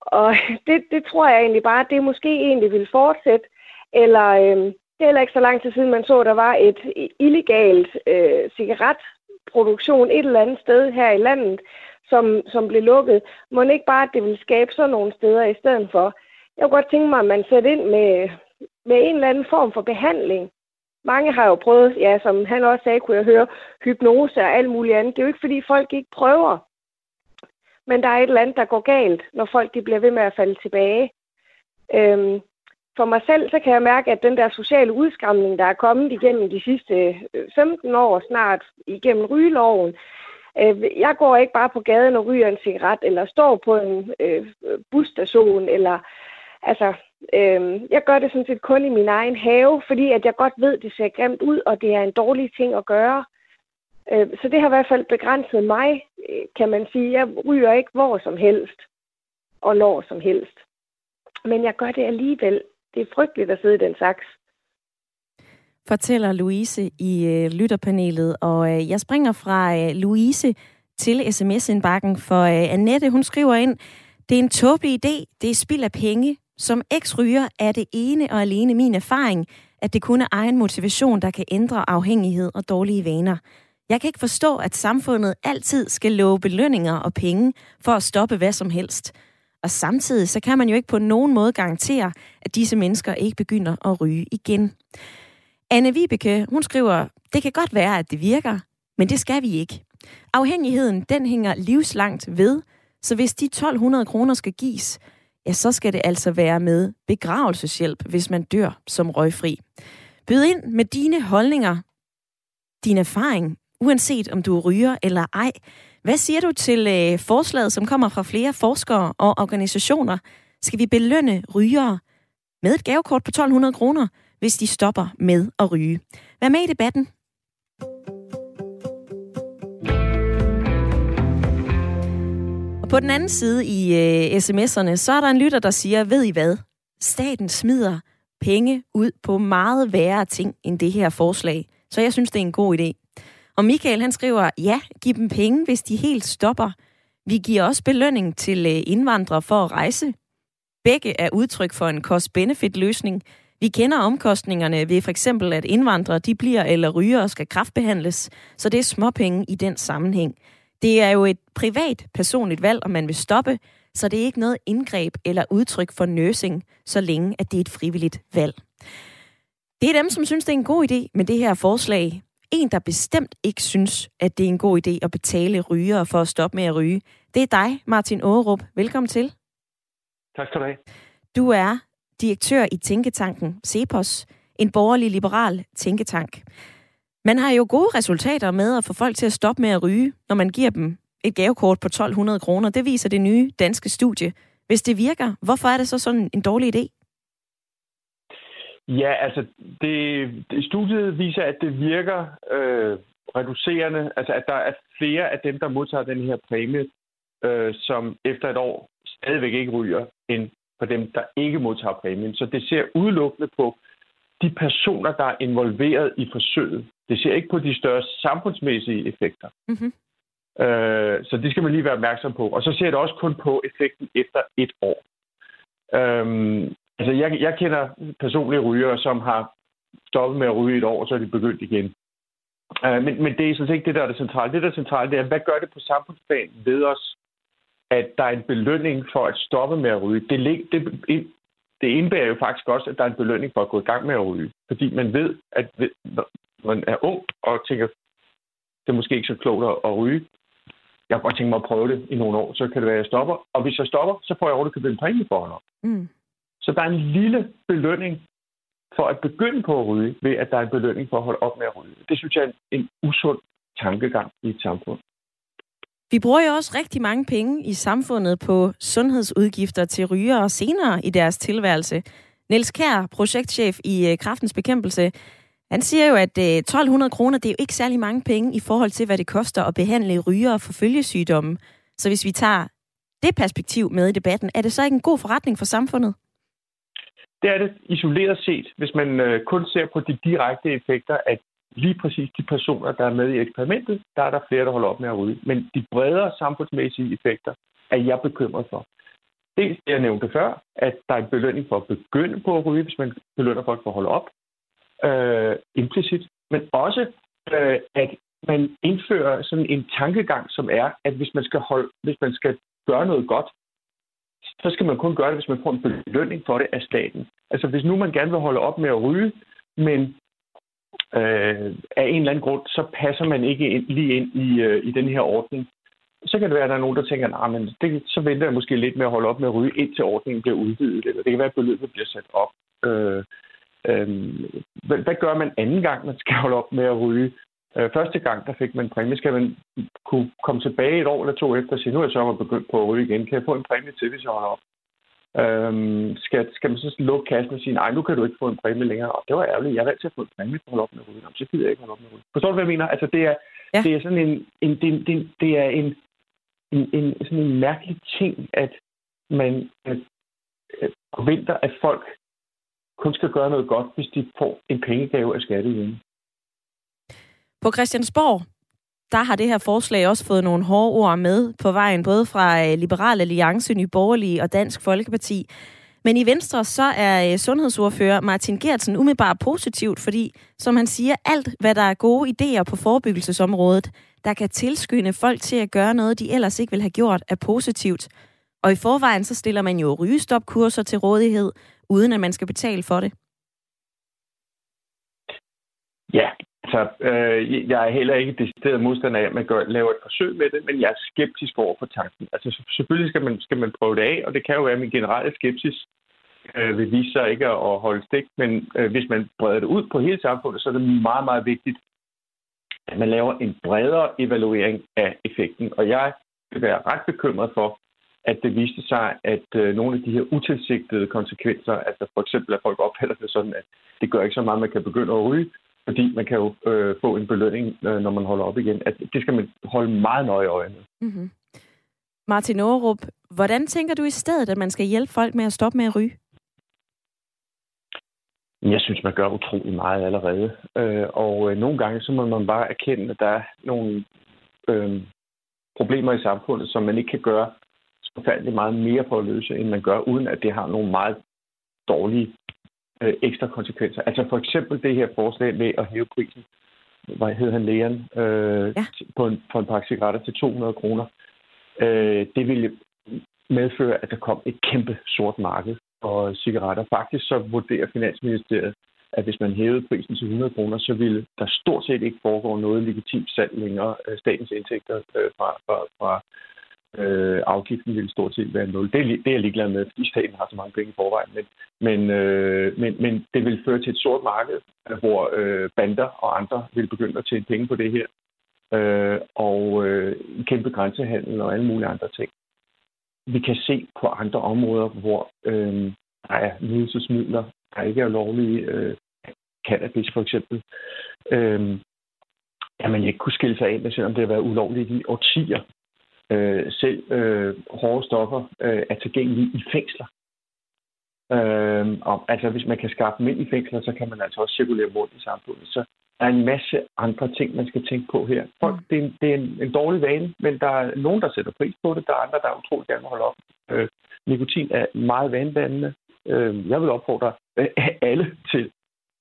Og det, det tror jeg egentlig bare, det måske egentlig vil fortsætte. Eller øh, det er heller ikke så lang tid siden, man så, der var et illegalt øh, cigaretproduktion et eller andet sted her i landet, som, som blev lukket. Må ikke bare, at det vil skabe sådan nogle steder i stedet for. Jeg kunne godt tænke mig, at man sætter ind med, med en eller anden form for behandling. Mange har jo prøvet, ja, som han også sagde, kunne jeg høre, hypnose og alt muligt andet. Det er jo ikke, fordi folk ikke prøver. Men der er et eller andet, der går galt, når folk de bliver ved med at falde tilbage. Øhm, for mig selv, så kan jeg mærke, at den der sociale udskamning, der er kommet igennem de sidste øh, 15 år snart, igennem rygeloven, Øh, jeg går ikke bare på gaden og ryger en cigaret, eller står på en øh, øh busstation, eller altså, øh, jeg gør det sådan set kun i min egen have, fordi at jeg godt ved, at det ser grimt ud, og det er en dårlig ting at gøre. Øh, så det har i hvert fald begrænset mig, øh, kan man sige. Jeg ryger ikke hvor som helst, og når som helst. Men jeg gør det alligevel. Det er frygteligt at sidde i den saks fortæller Louise i øh, lytterpanelet. Og øh, jeg springer fra øh, Louise til sms-indbakken, for øh, Annette, hun skriver ind, det er en tåbelig idé, det er spild af penge. Som eksryger er det ene og alene min erfaring, at det kun er egen motivation, der kan ændre afhængighed og dårlige vaner. Jeg kan ikke forstå, at samfundet altid skal love belønninger og penge for at stoppe hvad som helst. Og samtidig så kan man jo ikke på nogen måde garantere, at disse mennesker ikke begynder at ryge igen. Anne Vibeke, hun skriver, det kan godt være, at det virker, men det skal vi ikke. Afhængigheden, den hænger livslangt ved, så hvis de 1200 kroner skal gives, ja, så skal det altså være med begravelseshjælp, hvis man dør som røgfri. Byd ind med dine holdninger, din erfaring, uanset om du ryger eller ej. Hvad siger du til øh, forslaget, som kommer fra flere forskere og organisationer? Skal vi belønne rygere med et gavekort på 1200 kroner? hvis de stopper med at ryge. Vær med i debatten. Og på den anden side i øh, sms'erne, så er der en lytter, der siger, ved I hvad? Staten smider penge ud på meget værre ting end det her forslag. Så jeg synes, det er en god idé. Og Michael han skriver, ja, giv dem penge, hvis de helt stopper. Vi giver også belønning til øh, indvandrere for at rejse. Begge er udtryk for en cost-benefit-løsning, vi kender omkostningerne ved for eksempel, at indvandrere de bliver eller ryger og skal kraftbehandles, så det er småpenge i den sammenhæng. Det er jo et privat, personligt valg, om man vil stoppe, så det er ikke noget indgreb eller udtryk for nursing, så længe at det er et frivilligt valg. Det er dem, som synes, det er en god idé med det her forslag. En, der bestemt ikke synes, at det er en god idé at betale rygere for at stoppe med at ryge, det er dig, Martin Aarup. Velkommen til. Tak skal du have. Du er direktør i Tænketanken Cepos, en borgerlig liberal tænketank. Man har jo gode resultater med at få folk til at stoppe med at ryge, når man giver dem et gavekort på 1200 kroner. Det viser det nye danske studie. Hvis det virker, hvorfor er det så sådan en dårlig idé? Ja, altså, det, det, studiet viser, at det virker øh, reducerende. Altså, at der er flere af dem, der modtager den her præmie, øh, som efter et år stadigvæk ikke ryger, end for dem, der ikke modtager præmien. Så det ser udelukkende på de personer, der er involveret i forsøget. Det ser ikke på de større samfundsmæssige effekter. Mm-hmm. Øh, så det skal man lige være opmærksom på. Og så ser det også kun på effekten efter et år. Øhm, altså, jeg, jeg kender personlige rygere, som har stoppet med at ryge et år, og så er de begyndt igen. Øh, men, men det er sådan ikke det, der er det centrale. Det, der er centrale, det er, hvad gør det på samfundsplan ved os, at der er en belønning for at stoppe med at ryge? Det, det, det indebærer jo faktisk også, at der er en belønning for at gå i gang med at ryge. Fordi man ved, at når man er ung og tænker, det er måske ikke så klogt at ryge, jeg har godt tænkt mig at prøve det i nogle år, så kan det være, at jeg stopper. Og hvis jeg stopper, så får jeg overhovedet en præmie for. Mm. Så der er en lille belønning for at begynde på at ryge, ved at der er en belønning for at holde op med at ryge. Det synes jeg er en, en usund tankegang i et samfund. Vi bruger jo også rigtig mange penge i samfundet på sundhedsudgifter til rygere senere i deres tilværelse. Niels Kær, projektchef i øh, Kraftens Bekæmpelse, han siger jo, at øh, 1200 kroner, det er jo ikke særlig mange penge i forhold til, hvad det koster at behandle rygere for følgesygdomme. Så hvis vi tager det perspektiv med i debatten, er det så ikke en god forretning for samfundet? Det er det isoleret set, hvis man øh, kun ser på de direkte effekter af lige præcis de personer, der er med i eksperimentet, der er der flere, der holder op med at ryge. Men de bredere samfundsmæssige effekter er jeg bekymret for. Dels det, jeg nævnte før, at der er en belønning for at begynde på at ryge, hvis man belønner folk for at holde op øh, implicit, men også øh, at man indfører sådan en tankegang, som er, at hvis man skal holde, hvis man skal gøre noget godt, så skal man kun gøre det, hvis man får en belønning for det af staten. Altså hvis nu man gerne vil holde op med at ryge, men øh, af en eller anden grund, så passer man ikke ind, lige ind i, øh, i den her ordning. Så kan det være, at der er nogen, der tænker, nah, men det, så venter jeg måske lidt med at holde op med at ryge, indtil ordningen bliver udvidet. Eller det kan være, at beløbet bliver sat op. Øh, øh, hvad, hvad gør man anden gang, man skal holde op med at ryge? Øh, første gang, der fik man en præmie. Skal man kunne komme tilbage et år eller to efter og sige, nu er jeg så begyndt på at ryge igen. Kan jeg få en præmie til, hvis jeg holder op? Øhm, skal, skal man så lukke kassen og sige, nej, nu kan du ikke få en præmie længere. Og det var ærgerligt. Jeg er valgt til at få en præmie for at holde op med at ryge. Jamen, så gider jeg ikke holde op med at ryge. Forstår du, hvad jeg mener? Altså, det er, ja. det er sådan en, en, det, det, det er en, en, en, sådan en mærkelig ting, at man at, at forventer, at folk kun skal gøre noget godt, hvis de får en pengegave af skatteyderne. På Christiansborg, der har det her forslag også fået nogle hårde ord med på vejen, både fra øh, Liberal Alliance, Nye Borgerlige og Dansk Folkeparti. Men i Venstre, så er øh, sundhedsordfører Martin Gertsen umiddelbart positivt, fordi, som han siger, alt hvad der er gode idéer på forebyggelsesområdet, der kan tilskynde folk til at gøre noget, de ellers ikke ville have gjort, er positivt. Og i forvejen, så stiller man jo rygestopkurser til rådighed, uden at man skal betale for det? Ja, så øh, jeg er heller ikke decideret modstander af, at man gør, laver et forsøg med det, men jeg er skeptisk over for tanken. Altså, selvfølgelig skal man, skal man prøve det af, og det kan jo være, at min generelle skepsis øh, vil vise sig ikke at holde stik, men øh, hvis man breder det ud på hele samfundet, så er det meget, meget vigtigt, at man laver en bredere evaluering af effekten. Og jeg vil være ret bekymret for, at det viste sig, at øh, nogle af de her utilsigtede konsekvenser, altså for eksempel at folk opfatter det sådan, at det gør ikke så meget, at man kan begynde at ryge, fordi man kan jo øh, få en belønning, øh, når man holder op igen. At det skal man holde meget nøje øje med. Mm-hmm. Martin Aarup, hvordan tænker du i stedet, at man skal hjælpe folk med at stoppe med at ryge? Jeg synes, man gør utrolig meget allerede. Øh, og øh, nogle gange, så må man bare erkende, at der er nogle øh, problemer i samfundet, som man ikke kan gøre forfærdeligt meget mere på at løse, end man gør, uden at det har nogle meget dårlige øh, ekstra konsekvenser. Altså for eksempel det her forslag med at hæve prisen hvad hed han, lægeren, øh, ja. på, en, på en pakke cigaretter til 200 kroner. Øh, det ville medføre, at der kom et kæmpe sort marked for cigaretter. Faktisk så vurderer Finansministeriet, at hvis man hævede prisen til 100 kroner, så ville der stort set ikke foregå noget legitimt salg længere. Statens indtægter øh, fra, fra, fra øh, afgiften ville stort set være nul. Det, det er jeg ligeglad med, fordi staten har så mange penge i forvejen. Men, men, øh, men, men det vil føre til et sort marked, hvor øh, bander og andre vil begynde at tjene penge på det her. Øh, og øh, kæmpe grænsehandel og alle mulige andre ting. Vi kan se på andre områder, hvor øh, der er nydelsesmidler, der ikke er lovlige. Øh, cannabis for eksempel. Øh, at man ikke kunne skille sig af med, selvom det har været ulovligt i årtier. Øh, selv øh, hårde stoffer øh, er tilgængelige i fængsler. Øh, og, altså, hvis man kan skaffe dem ind i fængsler, så kan man altså også cirkulere rundt i samfundet. Så der er en masse andre ting, man skal tænke på her. Folk, mm. det er, en, det er en, en dårlig vane, men der er nogen, der sætter pris på det. Der er andre, der er utroligt gerne vil holde op. Øh, nikotin er meget vanedannende. Øh, jeg vil opfordre øh, alle til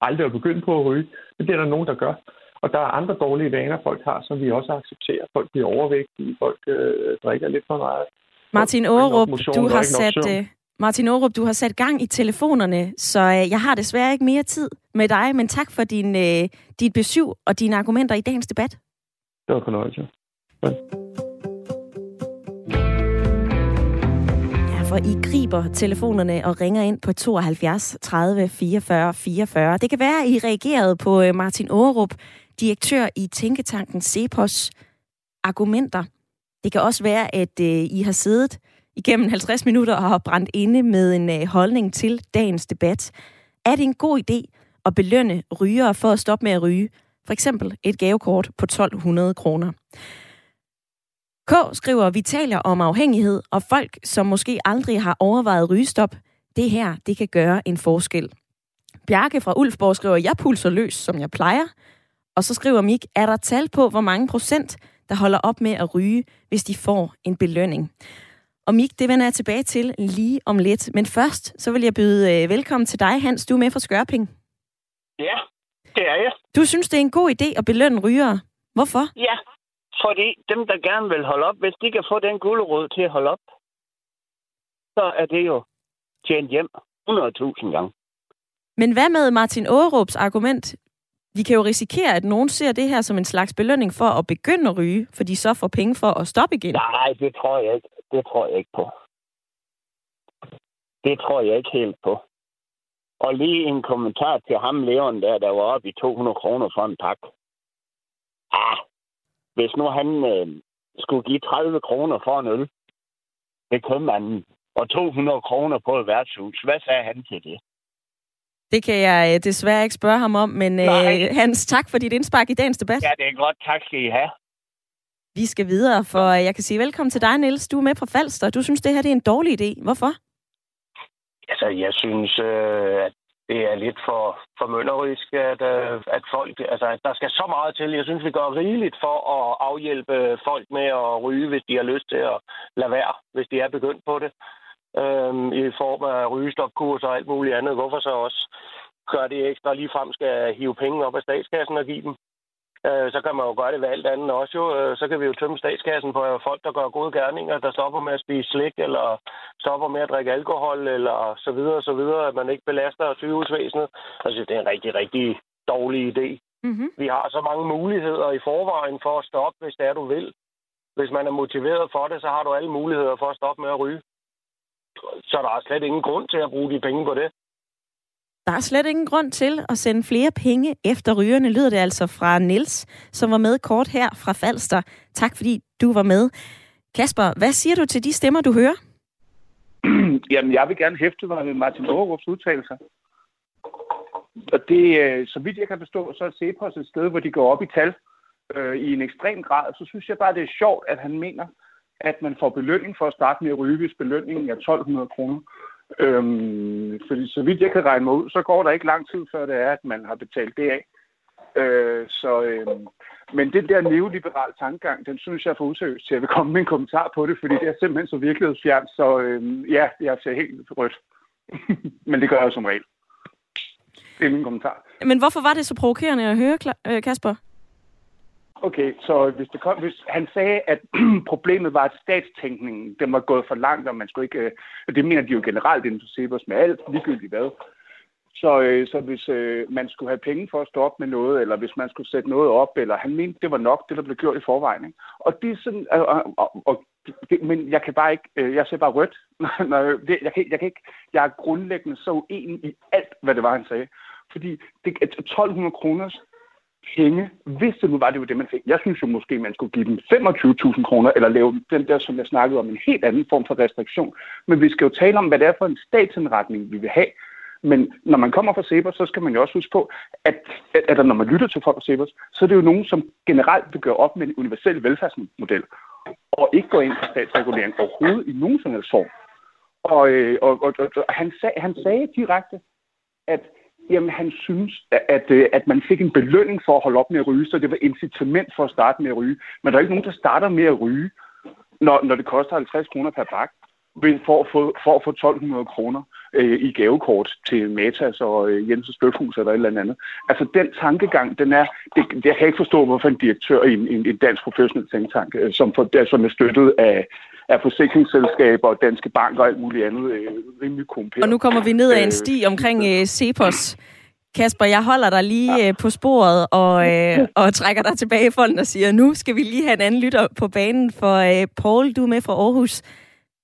aldrig at begynde på at ryge, men det er der nogen, der gør. Og der er andre dårlige vaner, folk har, som vi også accepterer. Folk bliver overvægtige, folk øh, drikker lidt for meget. Martin Aarup, du har sat... Øh, Martin Aarup, du har sat gang i telefonerne, så øh, jeg har desværre ikke mere tid med dig, men tak for din, øh, dit besøg og dine argumenter i dagens debat. Det var fornøjelse. Ja. for I griber telefonerne og ringer ind på 72 30 44 44. Det kan være, at I reagerede på øh, Martin Aarup, direktør i Tænketanken Cepos argumenter. Det kan også være, at øh, I har siddet igennem 50 minutter og har brændt inde med en øh, holdning til dagens debat. Er det en god idé at belønne rygere for at stoppe med at ryge? For eksempel et gavekort på 1200 kroner. K skriver, vi taler om afhængighed, og folk, som måske aldrig har overvejet rygestop, det her, det kan gøre en forskel. Bjarke fra Ulfborg skriver, jeg pulser løs, som jeg plejer. Og så skriver Mik, er der tal på, hvor mange procent, der holder op med at ryge, hvis de får en belønning? Og Mik, det vender jeg tilbage til lige om lidt. Men først, så vil jeg byde øh, velkommen til dig, Hans. Du er med fra Skørping. Ja, det er jeg. Du synes, det er en god idé at belønne rygere. Hvorfor? Ja, fordi dem, der gerne vil holde op, hvis de kan få den guldråd til at holde op, så er det jo tjent hjem 100.000 gange. Men hvad med Martin Aarups argument? Vi kan jo risikere, at nogen ser det her som en slags belønning for at begynde at ryge, fordi så får penge for at stoppe igen. Nej, det tror jeg ikke. Det tror jeg ikke på. Det tror jeg ikke helt på. Og lige en kommentar til ham, Leon, der, der var oppe i 200 kroner for en pakke. Ah, hvis nu han øh, skulle give 30 kroner for en øl ved købmanden, og 200 kroner på et værtshus, hvad sagde han til det? Det kan jeg øh, desværre ikke spørge ham om, men øh, Hans, tak for dit indspark i dagens debat. Ja, det er godt. Tak skal I have. Vi skal videre, for jeg kan sige velkommen til dig, Niels. Du er med fra Falster. Du synes, det her det er en dårlig idé. Hvorfor? Altså, jeg synes, øh, at det er lidt for, for mønderrisk, at, øh, at folk... Altså, at der skal så meget til. Jeg synes, vi gør rigeligt for at afhjælpe folk med at ryge, hvis de har lyst til at lade være, hvis de er begyndt på det. Øhm, I form af rygestopkurser og alt muligt andet. Hvorfor så også gør det ekstra lige frem skal hive penge op af statskassen og give dem? Øh, så kan man jo gøre det ved alt andet også jo. Øh, så kan vi jo tømme statskassen på folk, der gør gode gerninger, der stopper med at spise slik, eller stopper med at drikke alkohol, eller så videre, så videre, at man ikke belaster sygehusvæsenet. Altså, det er en rigtig, rigtig dårlig idé. Mm-hmm. Vi har så mange muligheder i forvejen for at stoppe, hvis det er, du vil. Hvis man er motiveret for det, så har du alle muligheder for at stoppe med at ryge. Så der er slet ingen grund til at bruge de penge på det. Der er slet ingen grund til at sende flere penge efter rygerne, lyder det altså fra Nils, som var med kort her fra Falster. Tak fordi du var med. Kasper, hvad siger du til de stemmer, du hører? Jamen, jeg vil gerne hæfte mig med Martin Aarups udtalelser. Og det, øh, så vidt jeg kan forstå, så er Cepos et sted, hvor de går op i tal øh, i en ekstrem grad. Så synes jeg bare, det er sjovt, at han mener, at man får belønning for at starte med at ryge, hvis belønningen er 1200 kroner. Øhm, fordi så vidt jeg kan regne mig ud, så går der ikke lang tid før det er, at man har betalt det af. Øh, så, øh, men den der neoliberale tankegang, den synes jeg er for useriøs til. Jeg vil komme med en kommentar på det, fordi det er simpelthen så virkelighedsfjernt. Så øh, ja, jeg ser helt rødt. men det gør jeg som regel. Det er min kommentar. Men hvorfor var det så provokerende at høre, øh, Kasper? Okay, så hvis, det kom, hvis han sagde, at problemet var, at statstænkningen den var gået for langt, og man skulle ikke... Øh, det mener de jo generelt inden for Cepos med alt, ligegyldigt hvad. Så, øh, så hvis øh, man skulle have penge for at stå op med noget, eller hvis man skulle sætte noget op, eller han mente, det var nok, det der blev gjort i forvejen. Ikke? Og det er sådan, øh, og, og, og, det, men jeg kan bare ikke, øh, jeg ser bare rødt. Det, jeg, kan, jeg, kan ikke, jeg er grundlæggende så uenig i alt, hvad det var, han sagde. Fordi det, 1200 kroners penge, hvis det nu var, det var det, man fik. Jeg synes jo måske, man skulle give dem 25.000 kroner, eller lave den der, som jeg snakkede om, en helt anden form for restriktion. Men vi skal jo tale om, hvad det er for en statsindretning, vi vil have. Men når man kommer fra Sebers, så skal man jo også huske på, at, at, at når man lytter til folk fra Sebers, så er det jo nogen, som generelt vil gøre op med en universel velfærdsmodel, og ikke gå ind for statsregulering overhovedet i nogen som helst form. Og, øh, og, og, og, og han, sag, han sagde direkte, at jamen, han synes, at, at, øh, at man fik en belønning for at holde op med at ryge, så det var incitament for at starte med at ryge. Men der er ikke nogen, der starter med at ryge, når, når det koster 50 kroner per bak for at få, for at få 1200 kroner øh, i gavekort til Matas og øh, Jensens Bøfhus eller et eller andet. Altså den tankegang, den er, det, jeg kan ikke forstå, hvorfor en direktør i en, en, en dansk professionel tænktank, øh, som, for, der, som er støttet af, af forsikringsselskaber og danske banker og alt muligt andet, øh, rimelig komperet. Og nu kommer vi ned ad en øh, sti omkring øh, Cepos. Kasper, jeg holder dig lige øh, på sporet og, øh, og trækker dig tilbage i folden og siger, nu skal vi lige have en anden lytter på banen, for øh, Paul, du er med fra Aarhus.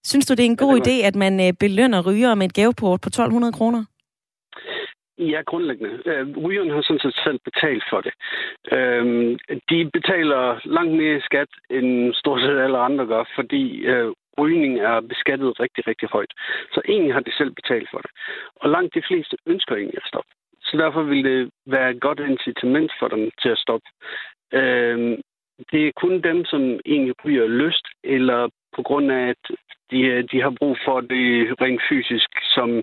Synes du, det er en god idé, at man øh, belønner ryger med et gaveport på 1200 kroner? Ja, grundlæggende. Øh, rygerne har sådan set selv betalt for det. Øh, de betaler langt mere skat, end stort set alle andre gør, fordi øh, rygning er beskattet rigtig, rigtig højt. Så egentlig har de selv betalt for det. Og langt de fleste ønsker egentlig at stoppe. Så derfor vil det være et godt incitament for dem til at stoppe. Øh, det er kun dem, som egentlig ryger lyst, eller på grund af, at de, de har brug for det rent fysisk som,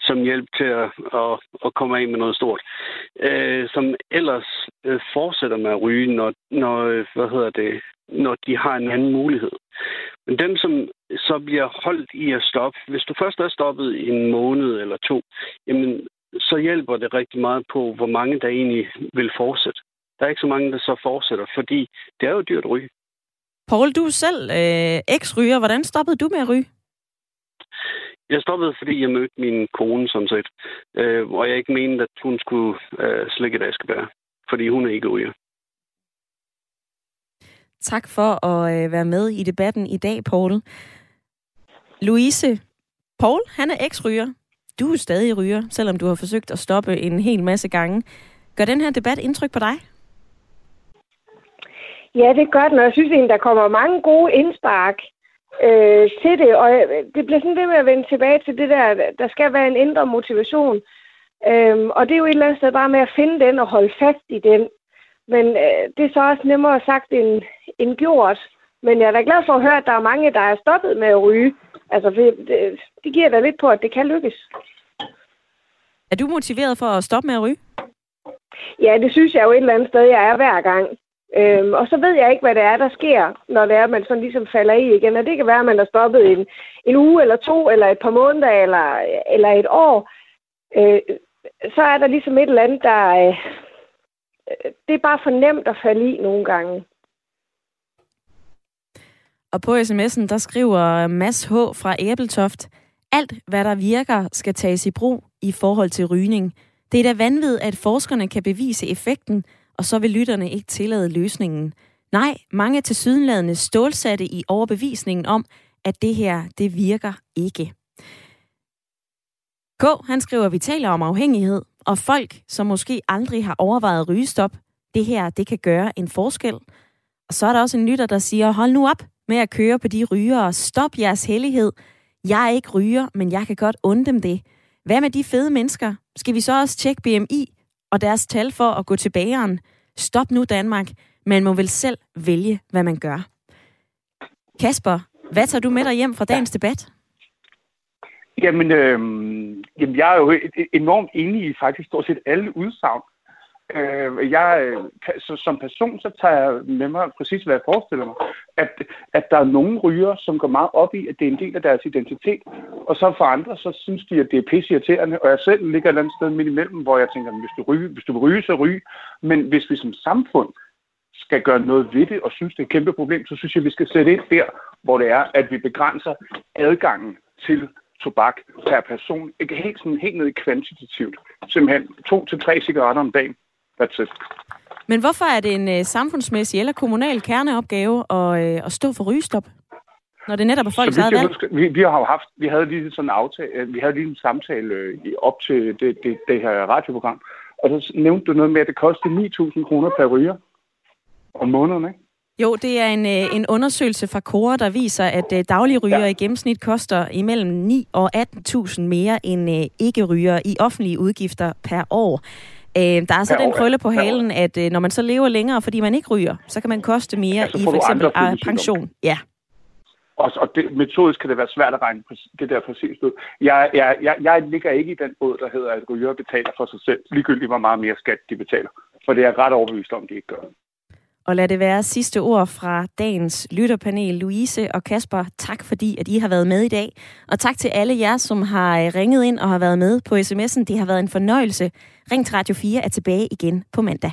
som hjælp til at, at, at komme af med noget stort. Øh, som ellers øh, fortsætter med at ryge, når, når, øh, hvad hedder det, når de har en anden mulighed. Men dem, som så bliver holdt i at stoppe, hvis du først er stoppet i en måned eller to, jamen, så hjælper det rigtig meget på, hvor mange der egentlig vil fortsætte. Der er ikke så mange, der så fortsætter, fordi det er jo dyrt at ryge. Paul, du er selv øh, eks-ryger. Hvordan stoppede du med at ryge? Jeg stoppede, fordi jeg mødte min kone, sådan set. Øh, og jeg ikke mente, at hun skulle øh, slikke et askebær. Fordi hun er ikke ryger. Tak for at øh, være med i debatten i dag, Paul. Louise, Paul, han er eks-ryger. Du er stadig ryger, selvom du har forsøgt at stoppe en hel masse gange. Gør den her debat indtryk på dig? Ja, det gør den, og jeg synes egentlig, der kommer mange gode indspark øh, til det, og øh, det bliver sådan det med at vende tilbage til det der, der skal være en indre motivation. Øhm, og det er jo et eller andet sted bare med at finde den og holde fast i den. Men øh, det er så også nemmere sagt end, end gjort. Men jeg er da glad for at høre, at der er mange, der er stoppet med at ryge. Altså, det, det, det giver da lidt på, at det kan lykkes. Er du motiveret for at stoppe med at ryge? Ja, det synes jeg jo et eller andet sted, jeg er hver gang. Øhm, og så ved jeg ikke, hvad det er, der sker, når det er, at man sådan ligesom falder i igen. Og det kan være, at man har stoppet en, en uge eller to, eller et par måneder, eller, eller et år. Øh, så er der ligesom et eller andet, der... Øh, det er bare for nemt at falde i nogle gange. Og på sms'en, der skriver Mads H. fra Æbeltoft, alt hvad der virker, skal tages i brug i forhold til rygning. Det er da vanvittigt, at forskerne kan bevise effekten, og så vil lytterne ikke tillade løsningen. Nej, mange er til sydenladende stålsatte i overbevisningen om, at det her, det virker ikke. K. han skriver, at vi taler om afhængighed, og folk, som måske aldrig har overvejet rygestop, det her, det kan gøre en forskel. Og så er der også en lytter, der siger, hold nu op med at køre på de rygere. Stop jeres hellighed. Jeg er ikke ryger, men jeg kan godt undre dem det. Hvad med de fede mennesker? Skal vi så også tjekke BMI og deres tal for at gå til bageren. Stop nu Danmark. Man må vel selv vælge, hvad man gør. Kasper, hvad tager du med dig hjem fra dagens debat? Jamen, øh, jamen jeg er jo enormt enig i faktisk stort set alle udsagn. Øh, jeg, øh, så, som person, så tager jeg med mig præcis, hvad jeg forestiller mig. At, at der er nogle ryger, som går meget op i, at det er en del af deres identitet. Og så for andre, så synes de, at det er pisseirriterende. Og jeg selv ligger et eller andet sted midt imellem, hvor jeg tænker, hvis du, ryge, hvis du vil ryge, så ryge. Men hvis vi som samfund skal gøre noget ved det og synes, det er et kæmpe problem, så synes jeg, vi skal sætte ind der, hvor det er, at vi begrænser adgangen til tobak per person. Ikke helt, sådan, helt ned i kvantitativt. Simpelthen to til tre cigaretter om dagen. That's it. Men hvorfor er det en uh, samfundsmæssig eller kommunal kerneopgave at, uh, at stå for rygestop? Når det netop er folks eget valg? Vi, vi, har jo haft, vi havde lige sådan en aftale, vi havde lige en samtale øh, op til det, det, det her radioprogram, og så nævnte du noget med, at det kostede 9.000 kroner per ryger om måneden, ikke? Jo, det er en, øh, en undersøgelse fra Kora, der viser, at øh, daglige ryger ja. i gennemsnit koster imellem 9 og 18.000 mere end øh, ikke-ryger i offentlige udgifter per år. Der er så per den krølle på halen, at når man så lever længere, fordi man ikke ryger, så kan man koste mere ja, i for eksempel pension. Ja. Og, og det, metodisk kan det være svært at regne det der præcis ud. Jeg, jeg, jeg, jeg ligger ikke i den båd, der hedder, at ryger betaler for sig selv, ligegyldigt hvor meget mere skat de betaler. For det er ret overbevist om, de ikke gør. Og lad det være sidste ord fra dagens lytterpanel. Louise og Kasper, tak fordi at I har været med i dag. Og tak til alle jer, som har øh, ringet ind og har været med på sms'en. Det har været en fornøjelse. Ring til Radio 4 er tilbage igen på mandag.